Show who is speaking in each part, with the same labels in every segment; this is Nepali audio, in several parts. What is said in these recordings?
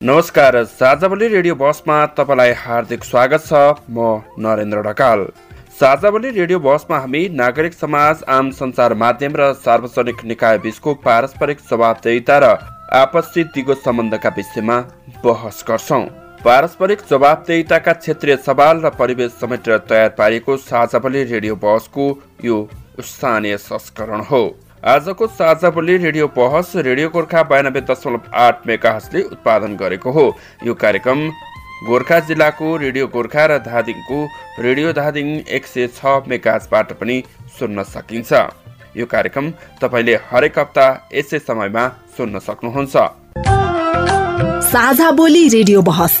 Speaker 1: नमस्कार साझावली रेडियो बसमा तपाईँलाई हार्दिक स्वागत छ। म नरेन्द्र ढकाल। साझावली रेडियो बसमा हामी नागरिक समाज आम सञ्चार माध्यम र सार्वजनिक निकाय बीचको पारस्परिक जवाबदेहिता र आपसी दिगो सम्बन्धका विषयमा बहस गर्छौँ। पारस्परिक जवाबदेहिताका क्षेत्रीय सवाल र परिवेश समेटेर तयार पारिएको साझावली रेडियो बसको यो स्थानीय संस्करण हो। आजको साझा बोली रेडियो बहस रेडियो गोर्खा बयानब्बे दशमलव आठ मेगाहसले उत्पादन गरेको हो। यो कार्यक्रम गोर्खा जिल्लाको रेडियो गोर्खा र धादिङको रेडियो धादिङ एक सय छ मेगाजबाट पनि सुन्न सकिन्छ। यो कार्यक्रम तपाईँले हरेक हप्ता यसै समयमा सुन्न सक्नुहुन्छ।
Speaker 2: साझा बोली रेडियो बहस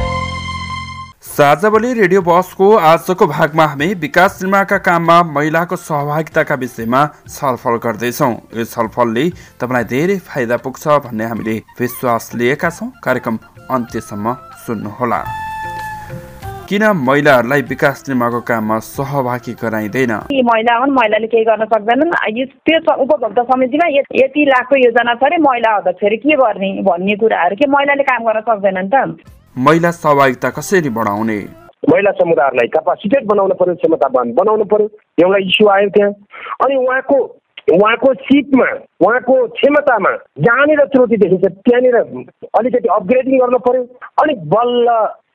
Speaker 1: साझावली रेडियो बसको आजको भागमा हामी विकास निर्माणका काममा महिलाको सहभागिताका विषयमा छलफल गर्दैछौँ। यो छलफलले तपाईँलाई धेरै फाइदा पुग्छ भन्ने हामीले विश्वास लिएका छौँ। कार्यक्रम अन्त्यसम्म सुन्नुहोला। किन महिलाहरूलाई विकास निर्माणको काममा सहभागी गराइँदैन?
Speaker 3: महिला हुन् महिलाले केही गर्न सक्दैनन्। त्यो उपभोक्ता समितिमा यति लाखको योजना छ अरे महिला अध्यक्षहरू के गर्ने भन्ने कुराहरू के? महिलाले काम गर्न सक्दैनन् त।
Speaker 1: महिला सहभागिता कसरी बढाउने?
Speaker 4: महिला समुदायहरूलाई क्यापासिटेट बनाउनु पर्यो क्षमतावान बनाउनु पर्यो एउटा इस्यु आयो त्यहाँ। अनि उहाँको उहाँको सिपमा उहाँको क्षमतामा जहाँनिर त्रुटि देखिन्छ त्यहाँनिर अलिकति अपग्रेडिङ गर्नु पर्यो। अनि बल्ल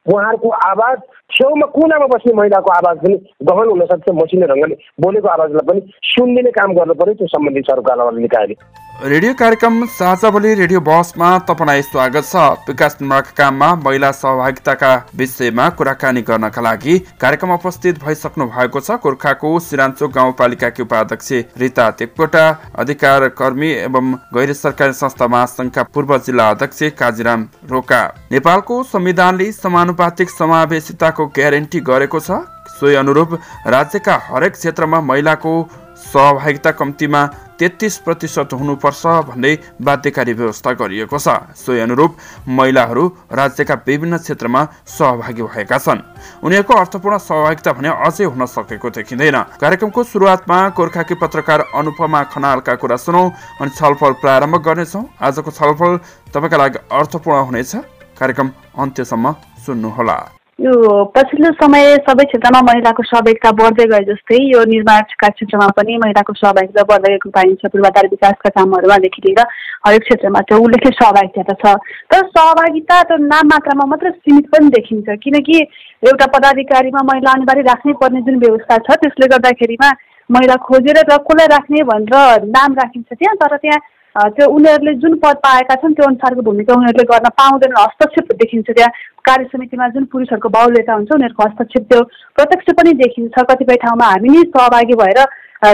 Speaker 4: उहाँहरूको आवाज छेउमा कुनामा बस्ने महिलाको आवाज पनि गहन हुनसक्छ मसिनो ढङ्गले बोलेको आवाजलाई पनि सुनिदिने काम गर्नु पर्यो त्यो सम्बन्धित सरकार निकायले
Speaker 1: रेडियो कार्यक्रम साझा बोली रेडियो बसमा तपाईँलाई स्वागत छ। विकास निर्माणका काममा महिला सहभागिताका विषयमा कुराकानी गर्नका लागि कार्यक्रम उपस्थित भइसक्नु भएको छ। गोर्खाको सिरान्चोक गाउँपालिकाकी उपाध्यक्ष रिता तेपकोटा अधिकार कर्मी एवं गैर सरकारी संस्था महासंघका पूर्व जिल्ला अध्यक्ष काजीराम रोका। नेपालको संविधानले समानुपातिक समावेशिताको ग्यारेन्टी गरेको छ। सोही अनुरूप राज्यका हरेक क्षेत्रमा महिलाको सहभागिता कम्तीमा तेत्तिस प्रतिशत हुनुपर्छ भन्ने बाध्यकारी व्यवस्था गरिएको छ। सोही अनुरूप महिलाहरू राज्यका विभिन्न क्षेत्रमा सहभागी भएका छन्। उनीहरूको अर्थपूर्ण सहभागिता भने अझै हुन सकेको देखिँदैन। कार्यक्रमको सुरुवातमा गोर्खाकी पत्रकार अनुपमा खनालका कुरा सुनौ अनि छलफल प्रारम्भ गर्नेछौँ। आजको छलफल तपाईँका लागि अर्थपूर्ण हुनेछ। कार्यक्रम अन्त्यसम्म सुन्नुहोला।
Speaker 5: यो पछिल्लो समय सबै क्षेत्रमा महिलाको सहभागिता बढ्दै गए जस्तै यो निर्माणका क्षेत्रमा पनि महिलाको सहभागिता बढ्दै गएको पाइन्छ। पूर्वाधार विकासका कामहरूमादेखि लिएर हरेक क्षेत्रमा त्यो उल्लेख्य सहभागिता त छ। तर सहभागिता त नाम मात्रामा मात्र सीमित पनि देखिन्छ। किनकि एउटा पदाधिकारीमा महिला अनिवार्य राख्नै पर्ने जुन व्यवस्था छ त्यसले गर्दाखेरिमा महिला खोजेर र कसलाई राख्ने भनेर नाम राखिन्छ त्यहाँ। तर त्यहाँ त्यो उनीहरूले जुन पद पाएका छन् त्यो अनुसारको भूमिका उनीहरूले गर्न पाउँदैनन् हस्तक्षेप देखिन्छ त्यहाँ। कार्य समितिमा जुन पुरुषहरूको बाहुल्यता हुन्छ उनीहरूको हस्तक्षेप त्यो प्रत्यक्ष पनि देखिन्छ। कतिपय ठाउँमा हामी नै सहभागी भएर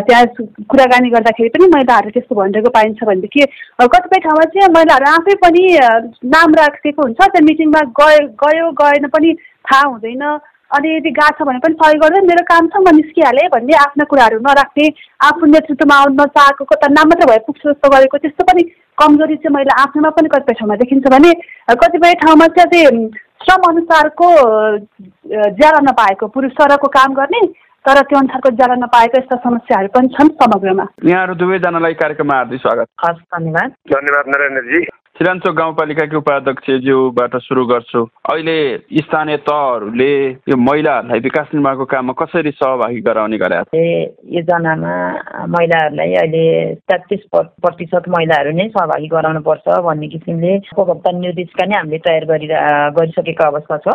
Speaker 5: त्यहाँ कुराकानी गर्दाखेरि पनि महिलाहरू त्यस्तो भनिरहेको पाइन्छ भनेदेखि कतिपय ठाउँमा चाहिँ महिलाहरू आफै पनि नाम राखिदिएको हुन्छ। त्यो मिटिङमा गयो गयो गएन पनि थाहा हुँदैन। अनि यदि गएको छ भने पनि सहयोग गर्दै मेरो काम छ म निस्किहालेँ भन्ने आफ्ना कुराहरू नराख्ने आफू नेतृत्वमा आउनु नचाहेको कता नाम मात्र भए पुग्छ जस्तो गरेको त्यस्तो पनि कमजोरी चाहिँ मैले आफ्नोमा पनि कतिपय ठाउँमा देखिन्छ भने कतिपय ठाउँमा चाहिँ श्रम अनुसारको ज्याला नपाएको पुरुष सरको काम गर्ने तर त्यो अनुसारको ज्याला नपाएको यस्ता समस्याहरू पनि छन् समग्रमा।
Speaker 1: यहाँहरू दुवैजनालाई कार्यक्रममा हार्दिक स्वागत।
Speaker 3: हस् धन्यवाद।
Speaker 4: धन्यवाद नरेन्द्रजी।
Speaker 1: सिरान्चोक गाउँपालिकाको उपाध्यक्षज्यूबाट सुरु गर्छु। अहिले स्थानीय तहहरूले यो महिलाहरूलाई विकास निर्माणको काममा कसरी सहभागी गराउने गरेका
Speaker 3: योजनामा महिलाहरूलाई अहिले तेत्तिस प्रतिशत महिलाहरू नै सहभागी गराउनु पर्छ भन्ने किसिमले उपभोक्ता निर्देशिका नै हामीले तयार गरि गरिसकेको अवस्था छ।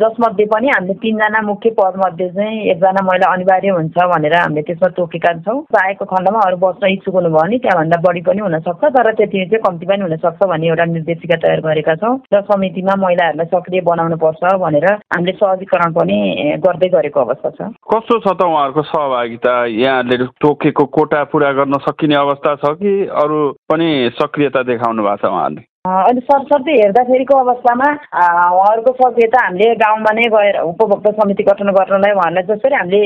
Speaker 3: जसमध्ये पनि हामीले तिनजना मुख्य पदमध्ये चाहिँ एकजना महिला अनिवार्य हुन्छ भनेर हामीले त्यसमा तोकेका छौँ। चाहेको खण्डमा अरू बस्न इच्छुक हुनुभयो भने त्यहाँभन्दा बढी पनि हुनसक्छ तर त्यति चाहिँ कम्ती पनि हुनसक्छ। भन्ने एउटा निर्देशिका तयार गरेका छौँ र समितिमा महिलाहरूलाई सक्रिय बनाउनु पर्छ भनेर हामीले सहजीकरण पनि गर्दै गरेको अवस्था छ।
Speaker 1: कस्तो छ त उहाँहरूको सहभागिता? यहाँले तोकेको कोटा पुरा गर्न सकिने अवस्था छ कि अरू पनि सक्रियता देखाउनु भएको छ उहाँहरूले?
Speaker 3: अहिले सरसर्ती हेर्दाखेरिको अवस्थामा उहाँहरूको सक्रियता हामीले गाउँमा नै गएर उपभोक्ता समिति गठन गर्नलाई उहाँहरूलाई जसरी हामीले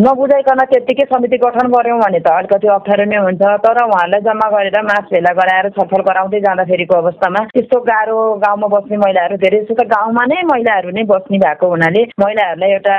Speaker 3: नबुझाइकन त्यत्तिकै समिति गठन गऱ्यौँ भने त अलिकति अप्ठ्यारो नै हुन्छ। तर उहाँहरूलाई जम्मा गरेर मास भेला गराएर छलफल गराउँदै जाँदाखेरिको अवस्थामा त्यस्तो गाह्रो गाउँमा बस्ने महिलाहरू धेरै जस्तो त गाउँमा नै महिलाहरू नै बस्ने भएको हुनाले महिलाहरूलाई एउटा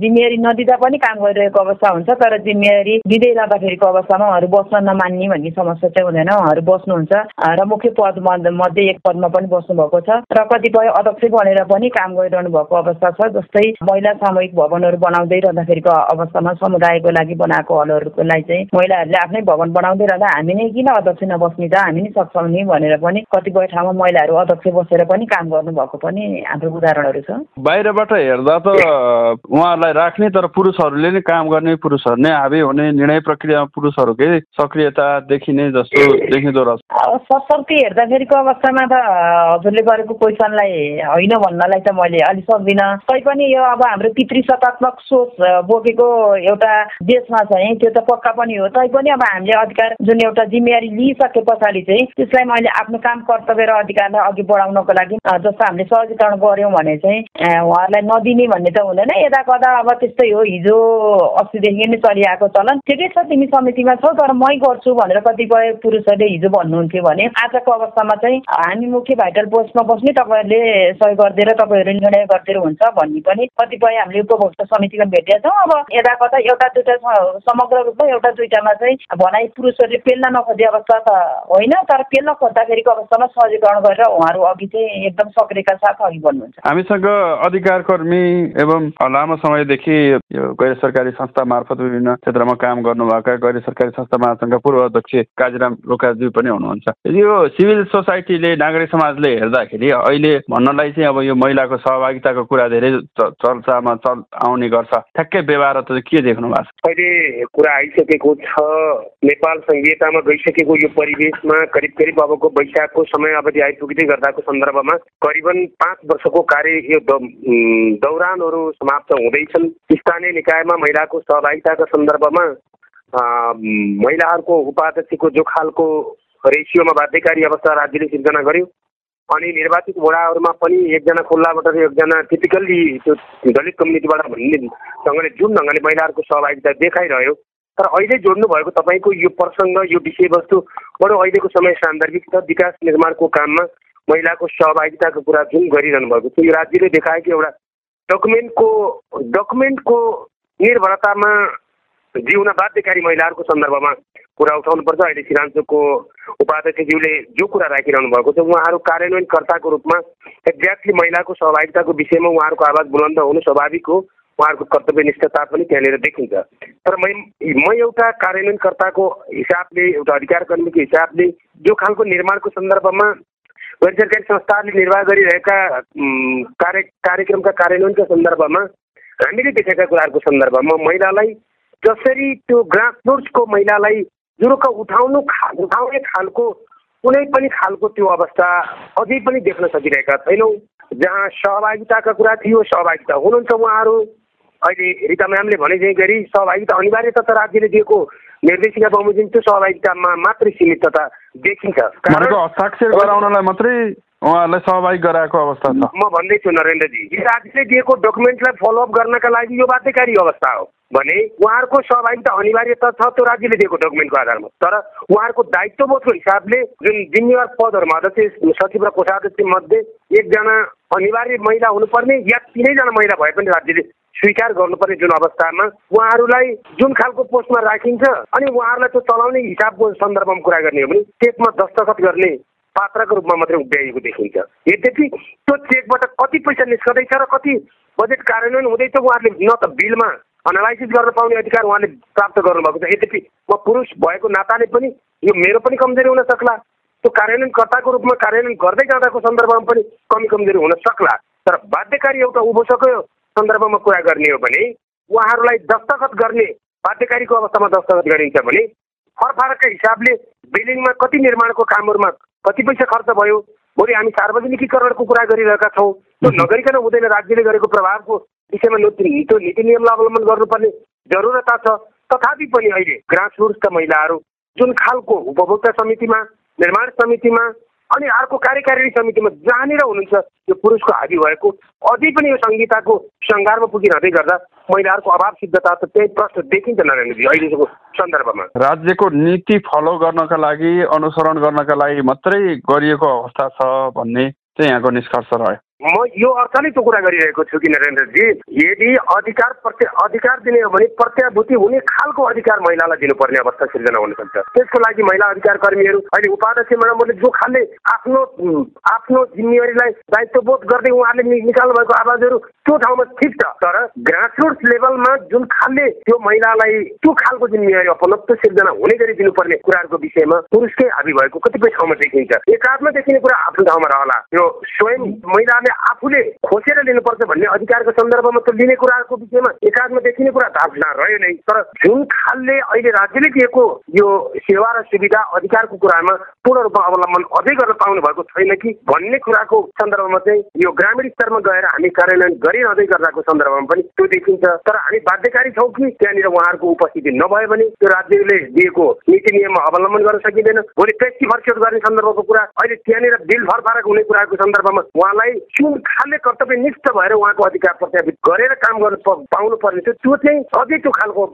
Speaker 3: जिम्मेवारी नदिँदा पनि काम गरिरहेको अवस्था हुन्छ। तर जिम्मेवारी दिँदै जाँदाखेरिको अवस्थामा उहाँहरू बस्न नमान्ने भन्ने समस्या चाहिँ हुँदैन। उहाँहरू बस्नुहुन्छ। र मुख्य पद मध्ये एक पदमा पनि बस्नु भएको छ। र कतिपय अध्यक्ष बनेर पनि काम गरिरहनु भएको अवस्था छ जस्तै महिला सामूहिक भवनहरू बनाउँदै रहँदाखेरिको अवस्थामा समुदायको लागि बनाएको हलहरूको लागि चाहिँ महिलाहरूले आफ्नै भवन बनाउँदै रहँदा हामी नै किन अध्यक्ष नबस्ने त? हामी नै सक्छौँ नि भनेर पनि कतिपय ठाउँमा महिलाहरू अध्यक्ष बसेर पनि काम गर्नुभएको पनि हाम्रो उदाहरणहरू छ।
Speaker 1: बाहिरबाट हेर्दा त उहाँहरूलाई राख्ने तर पुरुषहरूले नै काम गर्ने पुरुषहरू नै हाबी हुने निर्णय प्रक्रियामा पुरुषहरूकै सक्रियता देखिने जस्तो देखिँदो
Speaker 3: रहेछ। हेर्दाखेरिको अवस्थामा त हजुरले गरेको क्वेसनलाई होइन भन्नलाई त मैले अलि सक्दिनँ। तैपनि यो अब हाम्रो पितृसत्तात्मक सोच बोकेको एउटा देशमा चाहिँ त्यो त पक्का पनि हो। तैपनि अब हामीले अधिकार जुन एउटा जिम्मेवारी लिइसके पछाडि चाहिँ त्यसलाई मैले आफ्नो काम कर्तव्य र अधिकारलाई अघि बढाउनको लागि जस्तो हामीले सहजीकरण गऱ्यौँ भने चाहिँ उहाँहरूलाई नदिने भन्ने त हुँदैन। यता कता अब त्यस्तै हो हिजो अस्तिदेखि नै चलिआएको चलन। ठिकै छ तिमी समितिमा छौ तर मै गर्छु भनेर कतिपय पुरुषहरूले हिजो भन्नुहुन्थ्यो भने आजको अवस्थामा चाहिँ हामी मुख्य भाइटल पोस्टमा बस्ने तपाईँहरूले सही गरिदिएर तपाईँहरू निर्णय गरिदिएर हुन्छ भन्ने पनि कतिपय हामीले उपभोक्ता समितिमा भेटेका छौँ। अब यता कता एउटा दुइटा समग्र रूपमा एउटा दुइटामा चाहिँ भनाइ पुरुषहरूले पेल्न नखोज्ने अवस्था त होइन तर पेल्न खोज्दाखेरिको अवस्थामा सहजीकरण गरेर उहाँहरू अघि चाहिँ एकदम सक्रियका साथ अघि बढ्नुहुन्छ।
Speaker 1: हामीसँग अधिकार कर्मी एवं लामो समयदेखि यो गैर सरकारी संस्था मार्फत विभिन्न क्षेत्रमा काम गर्नुभएका गैर सरकारी संस्था महासङ्घका पूर्व अध्यक्ष काजीराम रोकाजी पनि हुनुहुन्छ। यो सिभिल सोसाइटीले नागरिक समाजले हेर्दाखेरि अहिले भन्नलाई चाहिँ अब यो महिलाको सहभागिताको कुरा धेरै चर्चामा चल आउने गर्छ। ठ्याक्कै व्यवहार त के देख्नु भएको
Speaker 4: छ? अहिले कुरा आइसकेको छ। नेपाल संहितामा गइसकेको यो परिवेशमा करिब करिब अबको वैशाखको समय अवधि आइपुग्दै गर्दाको सन्दर्भमा करिबन पाँच वर्षको कार्य यो दौरानहरू समाप्त हुँदैछन्। स्थानीय निकायमा महिलाको सहभागिताको सन्दर्भमा महिलाहरूको उपाध्यक्षको जो खालको रेसियोमा बाध्यकारी अवस्था राज्यले सिर्जना गर्यो। अनि निर्वाचित वडाहरूमा पनि एकजना खुल्लाबाट र एकजना टिपिकल्ली त्यो दलित कम्युनिटीबाट भन्ने ढङ्गले जुन ढङ्गले महिलाहरूको सहभागिता देखाइरह्यो तर अहिले जोड्नु भएको तपाईँको यो प्रसङ्ग यो विषयवस्तु बडो अहिलेको समय सान्दर्भिक छ। विकास निर्माणको काममा महिलाको सहभागिताको कुरा जुन गरिरहनु भएको छ यो राज्यले देखाएको एउटा डकुमेन्टको डकुमेन्टको निर्भरतामा जिउन बाध्यकारी महिलाहरूको सन्दर्भमा कुरा उठाउनुपर्छ। अहिले सिरान्चोको उपाध्यक्षज्यूले जो कुरा राखिरहनु भएको छ उहाँहरू कार्यान्वयनकर्ताको रूपमा एक्ज्याक्टली महिलाको सहभागिताको विषयमा उहाँहरूको आवाज बुलन्द हुनु स्वाभाविक हो। उहाँहरूको कर्तव्य निष्ठता पनि त्यहाँनिर देखिन्छ। तर मै म एउटा कार्यान्वयनकर्ताको हिसाबले एउटा अधिकार कर्मीको हिसाबले जो खालको निर्माणको सन्दर्भमा गैर सरकारी संस्थाहरूले निर्वाह गरिरहेका कार्य कार्यक्रमका कार्यान्वयनका सन्दर्भमा हामीले देखेका कुराहरूको सन्दर्भमा महिलालाई जसरी त्यो ग्रासरुट्सको महिलालाई जुरुक्क उठाउनु खा उठाउने खालको कुनै पनि खालको त्यो अवस्था अझै पनि देख्न सकिरहेका छैनौँ। जहाँ सहभागिताका कुरा थियो सहभागिता हुनुहुन्छ उहाँहरू। अहिले रिता म्यामले भने चाहिँ गरी सहभागिता अनिवार्यता त राज्यले दिएको निर्देशिका बमोजिम त्यो सहभागितामा मात्रै सीमितता देखिन्छ।
Speaker 1: गराउनलाई मात्रै उहाँहरूलाई सहभागी गराएको अवस्था छ।
Speaker 4: म भन्दैछु नरेन्द्रजी राज्यले दिएको डकुमेन्टलाई फलोअप गर्नका लागि यो बाध्यकारी अवस्था हो भने उहाँहरूको सहभागिता अनिवार्यता छ त्यो राज्यले दिएको डकुमेन्टको आधारमा। तर उहाँहरूको दायित्वबोधको हिसाबले जुन जिम्मेवार पदहरूमा अध्यक्ष सचिव र कोषाध्यक्ष मध्ये एकजना अनिवार्य महिला हुनुपर्ने या तिनैजना महिला भए पनि राज्यले स्वीकार गर्नुपर्ने जुन अवस्थामा उहाँहरूलाई जुन खालको पोस्टमा राखिन्छ अनि उहाँहरूलाई त्यो चलाउने हिसाबको सन्दर्भमा कुरा गर्ने हो भने चेकमा दस्तखत गर्ने पात्रको रूपमा मात्रै उभ्याइएको देखिन्छ। यद्यपि त्यो चेकबाट कति पैसा निस्कँदैछ र कति बजेट कार्यान्वयन हुँदैछ उहाँहरूले न त बिलमा एनालाइसिस गर्न पाउने अधिकार उहाँले प्राप्त गर्नुभएको छ। यद्यपि म पुरुष भएको नाताले पनि यो मेरो पनि कमजोरी हुन सक्ला। त्यो कार्यान्वयनकर्ताको रूपमा कार्यान्वयन गर्दै जाँदाको सन्दर्भमा पनि कमी कमजोरी हुन सक्ला। तर बाध्यकारी एउटा उभोसको सन्दर्भमा कुरा गर्ने हो भने उहाँहरूलाई दस्तखत गर्ने बाध्यकारीको अवस्थामा दस्तखत गरिन्छ भने फरफारकका हिसाबले बिल्डिङमा कति निर्माणको कामहरूमा कति पैसा खर्च भयो? भोलि हामी सार्वजनिकीकरणको कुरा गरिरहेका छौँ। त्यो नगरिकन हुँदैन। राज्यले गरेको प्रभावको विषयमा त्यो नीति नियमलाई अवलम्बन गर्नुपर्ने जरुरता छ। तथापि पनि अहिले ग्रासरुट्सका महिलाहरू जुन खालको उपभोक्ता समितिमा निर्माण समितिमा अनि अर्को कार्यकारिणी समितिमा जहाँनिर हुनुहुन्छ यो पुरुषको हाबी भएको अझै पनि यो संहिताको सङ्घारमा पुगिरहँदै गर्दा महिलाहरूको अभाव सिद्धता त त्यही प्रश्न देखिन्छ नारायणजी अहिलेको सन्दर्भमा।
Speaker 6: राज्यको नीति फलो गर्नका लागि अनुसरण गर्नका लागि मात्रै गरिएको अवस्था छ भन्ने चाहिँ यहाँको निष्कर्ष रह्यो।
Speaker 4: म यो अर्थले त्यो कुरा गरिरहेको छु कि नरेन्द्रजी यदि अधिकार प्रत्य अधिकार दिने हो भने प्रत्याभूति हुने खालको अधिकार महिलालाई दिनुपर्ने अवस्था सिर्जना हुन सक्छ त्यसको लागि महिला अधिकार कर्मीहरू अहिले उपाध्यक्ष म्याडमले जो खालले आफ्नो आफ्नो जिम्मेवारीलाई दायित्वबोध गर्दै उहाँहरूले निकाल्नु भएको आवाजहरू त्यो ठाउँमा ठिक छ। तर ग्रासरुट्स लेभलमा जुन खालले त्यो महिलालाई त्यो खालको जिम्मेवारी अपनत्व सिर्जना हुने गरी दिनुपर्ने कुराहरूको विषयमा पुरुषकै हाबी भएको कतिपय ठाउँमा देखिन्छ। एकात्म देखिने कुरा आफ्नो ठाउँमा रहला। यो स्वयं महिलाले आफूले खोसेर लिनुपर्छ भन्ने अधिकारको सन्दर्भमा त लिने कुराहरूको विषयमा एकात्म देखिने कुरा धारणा रह्यो नै। तर जुन खालले अहिले राज्यले दिएको यो सेवा र सुविधा अधिकारको कुरामा पूर्ण रूपमा अवलम्बन अझै गर्न पाउनु भएको छैन कि भन्ने कुराको सन्दर्भमा चाहिँ यो ग्रामीण स्तरमा गएर हामी कार्यान्वयन गरिरहँदै गर्दाको सन्दर्भमा पनि त्यो देखिन्छ। तर हामी बाध्यकारी छौँ कि त्यहाँनिर उहाँहरूको उपस्थिति नभयो भने त्यो राज्यले दिएको नीति नियममा अवलम्बन गर्न सकिँदैन। भोलि पेसी फर्केट गर्ने सन्दर्भको कुरा अहिले त्यहाँनिर बिल फरफारक हुने कुराको सन्दर्भमा उहाँलाई जुन खालले कर्तव्यनिष्ठ भएर उहाँको अधिकार प्रत्यापित गरेर काम गर्नु पाउनु पर्ने थियो त्यो चाहिँ अझै त्यो खालको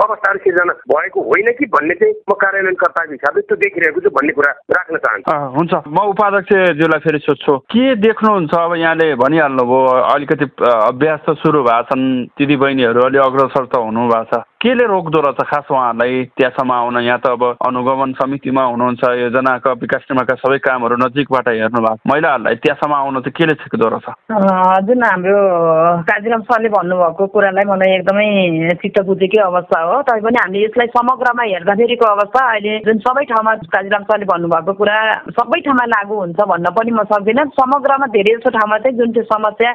Speaker 4: अवस्थाहरू सिर्जना भएको होइन कि भन्ने चाहिँ म कार्यान्वयनकर्ताको हिसाबले त्यो देखिरहेको छु भन्ने कुरा राख्न चाहन्छु।
Speaker 6: हुन्छ। म उपाध्यक्षज्यूलाई फेरि सोध्छु के देख्नुहुन्छ अब यहाँले भनिहाल्नुभयो अलिकति अभ्यास त सुरु भएको छन् दिदी बहिनीहरू अलि अग्रसर त हुनु भएको छ केले रोक्दो रहेछ खास उहाँहरूलाई त्यहाँसम्म आउन यहाँ त अब अनुगमन समितिमा हुनुहुन्छ योजनाका विकास निर्माणका सबै कामहरू नजिकबाट हेर्नु भएको महिलाहरूलाई त्यहाँसम्म आउन चाहिँ केले सिक्दो रहेछ
Speaker 3: जुन हाम्रो काजीराम सरले भन्नुभएको कुरालाई मलाई एकदमै चित्त बुझेकै अवस्था हो। तैपनि हामीले यसलाई समग्रमा हेर्दाखेरिको अवस्था अहिले जुन सबै ठाउँमा काजीराम सरले भन्नुभएको कुरा सबै ठाउँमा लागु हुन्छ भन्न पनि म सक्दिनँ। समग्रमा धेरै जस्तो ठाउँमा चाहिँ जुन चाहिँ समस्या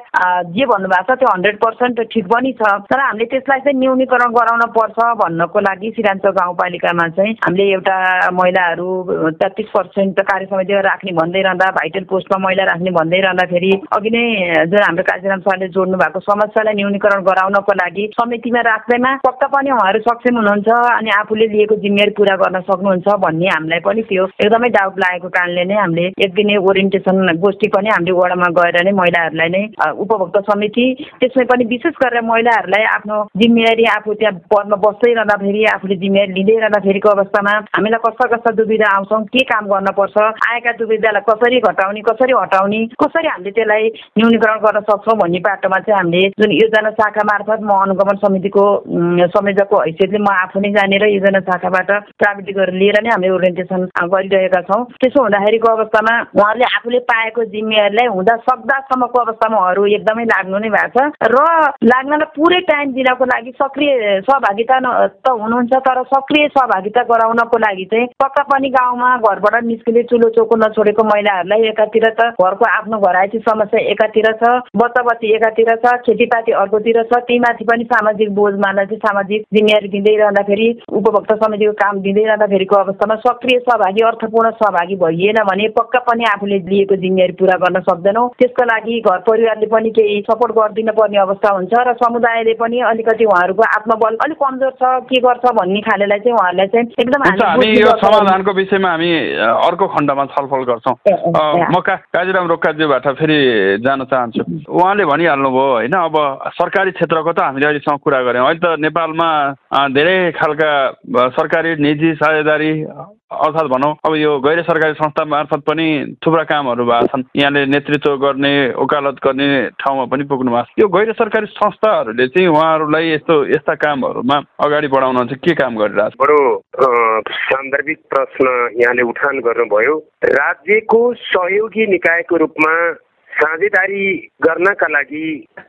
Speaker 3: जे भन्नुभएको छ त्यो हन्ड्रेड पर्सेन्ट ठिक पनि छ। तर हामीले त्यसलाई चाहिँ न्यूनीकरण गराउन पर्छ भन्नको लागि सिराञ्चोक गाउँपालिकामा चाहिँ हामीले एउटा महिलाहरू तेत्तिस पर्सेन्ट कार्य समितिमा राख्ने भन्दै रहँदा भाइटल पोस्टमा महिला राख्ने भन्दै रहँदाखेरि अघि नै जुन हाम्रो काजीराम सरले जोड्नु भएको समस्यालाई न्यूनीकरण गराउनको लागि समितिमा राख्दैमा पक्का पनि उहाँहरू सक्षम हुनुहुन्छ अनि आफूले लिएको जिम्मेवारी पुरा गर्न सक्नुहुन्छ भन्ने हामीलाई पनि त्यो एकदमै डाउट लागेको कारणले नै हामीले एक दिने ओरिएन्टेसन गोष्ठी पनि हामीले वडामा गएर नै महिलाहरूलाई नै उपभोक्ता समिति त्यसमै पनि विशेष गरेर महिलाहरूलाई आफ्नो जिम्मेवारी आफू त्यहाँ पदमा बस्दै रहँदाखेरि आफूले जिम्मेवारी लिँदै रहँदाखेरिको अवस्थामा हामीलाई कस्ता कस्ता दुविधा आउँछौँ के काम गर्नुपर्छ आएका दुविधालाई कसरी घटाउने कसरी हटाउने कसरी हामीले त्यसलाई न्यूनीकरण गर्न सक्छौँ भन्ने बाटोमा चाहिँ हामीले जुन योजना शाखा मार्फत म अनुगमन समितिको संयोजकको हैसियतले म आफू नै जानेर योजना शाखाबाट प्राविधिकहरू लिएर नै हामीले ओरिएन्टेसन गरिरहेका छौँ। त्यसो हुँदाखेरिको अवस्थामा उहाँहरूले आफूले पाएको जिम्मेवारीलाई हुँदा सक्दासम्मको अवस्थामा उहाँहरू एकदमै लाग्नु नै भएको छ। र लाग्नलाई पुरै टाइम दिनको लागि सक्रिय सहभागी सहभागिता त हुनुहुन्छ तर सक्रिय सहभागिता गराउनको लागि चाहिँ पक्का पनि गाउँमा घरबाट निस्किने चुलो चोको नछोडेको महिलाहरूलाई एकातिर त घरको आफ्नो घरायसी समस्या एकातिर छ बच्चा बच्ची एकातिर छ खेतीपाती अर्कोतिर छ त्यही माथि पनि सामाजिक बोझमालाई चाहिँ सामाजिक जिम्मेवारी दिँदै रहँदाखेरि उपभोक्ता समितिको काम दिँदै रहँदाखेरिको अवस्थामा सक्रिय सहभागी अर्थपूर्ण सहभागी भइएन भने पक्का पनि आफूले लिएको जिम्मेवारी पुरा गर्न सक्दैनौँ। त्यसको लागि घर परिवारले पनि केही सपोर्ट गरिदिन पर्ने अवस्था हुन्छ र समुदायले पनि अलिकति उहाँहरूको आत्मबल अलिक कमजोर छ के गर्छ भन्ने खालेलाई चाहिँ उहाँहरूलाई चाहिँ एकदम
Speaker 6: हामी यो समाधानको विषयमा हामी अर्को खण्डमा छलफल गर्छौँ। म का काजीराम रोक्काज्यूबाट फेरि जान चाहन्छु। उहाँले भनिहाल्नुभयो होइन अब सरकारी क्षेत्रको त हामीले अहिलेसम्म कुरा गऱ्यौँ। अहिले त नेपालमा धेरै खालका सरकारी निजी साझेदारी अर्थात् भनौँ अब यो गैर सरकारी संस्था मार्फत पनि थुप्रा कामहरू भएको छन्। यहाँले नेतृत्व गर्ने वकालत गर्ने ठाउँमा पनि पुग्नु भएको छ। यो गैर सरकारी संस्थाहरूले चाहिँ उहाँहरूलाई यस्तो यस्ता कामहरूमा अगाडि बढाउन चाहिँ के काम गरिरहेको छ
Speaker 4: बडो सान्दर्भिक प्रश्न यहाँले उठान गर्नुभयो। राज्यको सहयोगी निकायको रूपमा साझेदारी गर्नका लागि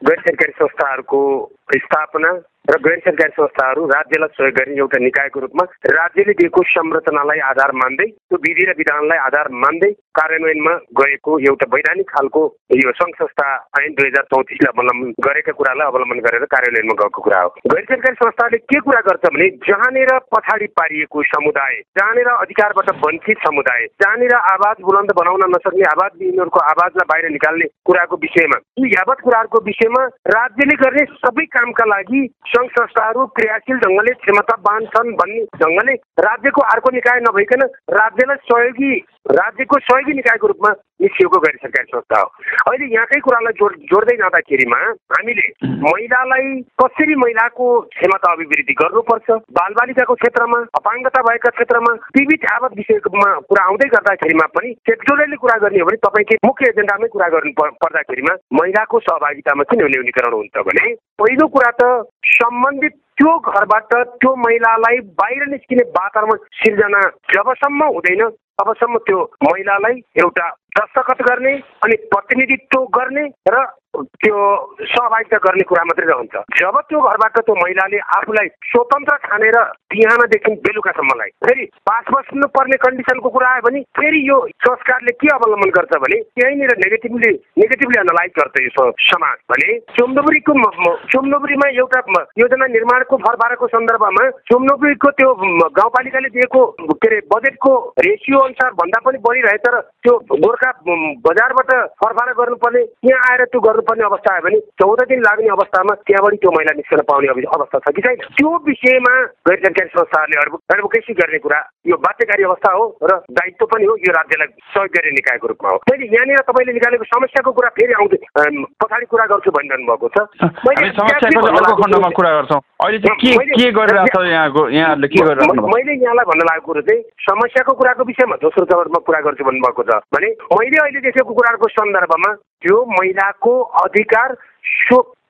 Speaker 4: गैर सरकारी संस्थाहरूको स्थापना र गैर सरकारी संस्थाहरू राज्यलाई सहयोग गर्ने एउटा निकायको रूपमा राज्यले दिएको संरचनालाई आधार मान्दै त्यो विधि र विधानलाई आधार मान्दै कार्यान्वयनमा गएको एउटा वैधानिक खालको यो सङ्घ संस्था ऐन दुई हजार चौतिसले अवलम्बन गरेका कुरालाई अवलम्बन गरेर कार्यान्वयनमा गएको कुरा हो। गैर सरकारी संस्थाले के कुरा गर्छ भने जहाँनिर पछाडि पारिएको समुदाय जहाँनिर अधिकारबाट वञ्चित समुदाय जहाँनिर आवाज बुलन्द बनाउन नसक्ने आवाज विहीनहरूको आवाजलाई बाहिर निकाल्ने कुराको विषयमा यी यावत कुराहरूको विषयमा राज्यले गर्ने सबै कामका लागि सङ्घ संस्थाहरू क्रियाशील ढङ्गले क्षमतावान छन् भन्ने ढङ्गले राज्यको अर्को निकाय नभइकन राज्यलाई सहयोगी राज्यको सहयोगी निकायको रूपमा निस्किएको गैर सरकारी संस्था हो। अहिले यहाँकै कुरालाई जोड जोड्दै जाँदाखेरिमा हामीले महिलालाई कसरी महिलाको क्षमता अभिवृद्धि गर्नुपर्छ बालबालिकाको क्षेत्रमा अपाङ्गता भएका क्षेत्रमा विविध आवत विषयमा कुरा आउँदै गर्दाखेरिमा पनि सेक्टोरियलले कुरा गर्ने हो भने तपाईँको मुख्य एजेन्डामै कुरा गर्नु पर्दाखेरिमा महिलाको सहभागितामा किन न्यूनीकरण हुन्छ भने पहिलो कुरा त सम्बन्धित त्यो घरबाट त्यो महिलालाई बाहिर निस्किने वातावरण सिर्जना जबसम्म हुँदैन। तबसम्म त्यो महिलालाई एउटा दस्तखत गर्ने अनि प्रतिनिधित्व गर्ने र त्यो सहभागिता गर्ने कुरा मात्रै रहन्छ। जब त्यो घरबाट त्यो महिलाले आफूलाई स्वतन्त्र ठानेर बिहानदेखि बेलुकासम्मलाई फेरि पास बस्नु पर्ने कन्डिसनको कुरा आयो भने फेरि यो संस्कारले के अवलम्बन गर्छ भने यहीँनिर नेगेटिभली नेगेटिभली एनालाइज गर्छ यो समाज भने चुम्डुबुरीको चुम्डुबुरीमा एउटा योजना निर्माणको भरभारको सन्दर्भमा चुम्डुबुरीको त्यो गाउँपालिकाले दिएको के अरे बजेटको रेसियो अनुसार भन्दा पनि बढी रहे तर त्यो गोर्खा बजारबाट फरफारा गर्नुपर्ने त्यहाँ आएर त्यो गर्नुपर्ने अवस्था आयो भने चौध दिन लाग्ने अवस्थामा त्यहाँबाट त्यो महिला निस्कन पाउने अवस्था छ कि छैन? त्यो विषयमा गैर सरकारी संस्थाहरूले एडभोकेसी गर्ने कुरा यो बाध्यकारी अवस्था हो र दायित्व पनि हो यो राज्यलाई सहयोग गर्ने निकायको रूपमा हो। मैले यहाँनिर तपाईँले निकालेको समस्याको कुरा फेरि आउँदै पछाडि कुरा गर्छु भनिरहनु भएको छ। मैले यहाँलाई भन्न लागेको कुरो चाहिँ समस्याको कुराको विषयमा। दोस्रो चरणमा कुरा गर्छु भन्नुभएको छ। भने मैले अहिले देखेको कुराहरूको सन्दर्भमा त्यो महिलाको अधिकार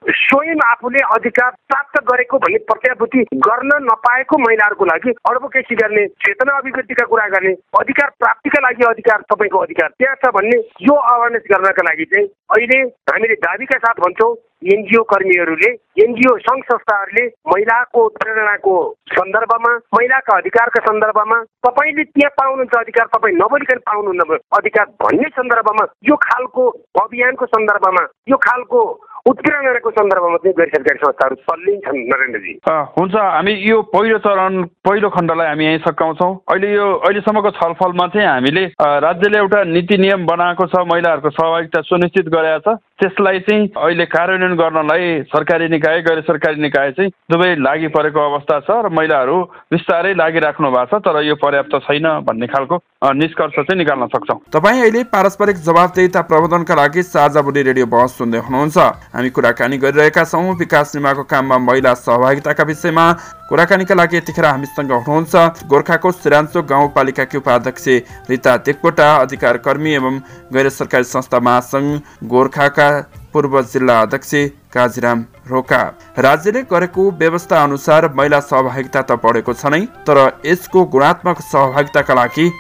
Speaker 4: स्वयं आफूले अधिकार प्राप्त गरेको भन्ने प्रत्याभूति गर्न नपाएको महिलाहरूको लागि एडभोकेसी गर्ने चेतना अभिव्यक्तिका कुरा गर्ने अधिकार प्राप्तिका लागि अधिकार तपाईँको अधिकार। त्यहाँ छ भन्ने यो अवेरनेस गर्नका लागि चाहिँ अहिले हामीले दाबीका साथ भन्छौँ एनजिओ कर्मीहरूले एनजिओ सङ्घ संस्थाहरूले महिलाको प्रेरणाको सन्दर्भमा महिलाका अधिकारका सन्दर्भमा तपाईँले त्यहाँ पाउनुहुन्छ अधिकार तपाईँ नबोलिकन पाउनुहुन्न अधिकार भन्ने सन्दर्भमा यो खालको अभियानको सन्दर्भमा यो खालको उत्प्रेरणाको सन्दर्भमा चाहिँ गैर सरकारी संस्थाहरू चल्लिन्छन् नरेन्द्रजी।
Speaker 6: हुन्छ। हामी यो पहिलो चरण पहिलो खण्डलाई हामी यहीँ सकाउँछौँ। अहिले यो अहिलेसम्मको छलफलमा चाहिँ हामीले राज्यले एउटा नीति नियम बनाएको छ महिलाहरूको सहभागिता सुनिश्चित गरेका छ। त्यसलाई चाहिँ अहिले कार्यान्वयन गर्नलाई सरकारी निकाय गैर सरकारी निकाय चाहिँ दुवै लागि परेको अवस्था छ र महिलाहरू बिस्तारै लागिराख्नु भएको छ तर यो पर्याप्त छैन भन्ने खालको निष्कर्ष चाहिँ निकाल्न सक्छौँ।
Speaker 1: तपाईँ अहिले पारस्परिक जवाबदेता प्रबन्धनका लागि साझा बोली रेडियो बहस सुन्दै हुनुहुन्छ। हामी कुराकानी गरिरहेका छौँ। विकास निर्माणको काममा महिला सहभागिताका विषयमा कुराकानीका लागि यतिखेर हामीसँग हुनुहुन्छ गोर्खाको सिरान्चो गाउँपालिकाकी उपाध्यक्ष रिता देककोटा अधिकार कर्मी एवं गैर सरकारी संस्था महासङ्घ गोर्खाका पूर्व जिल्ला अध्यक्ष काजीराम रोका। राज्यले गरेको व्यवस्था अनुसार महिला सहभागिता त बढेको छ नै तर यसको गुणात्मक सहभागिताका लागि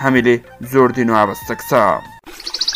Speaker 1: हामीले जोड दिनु आवश्यक छ।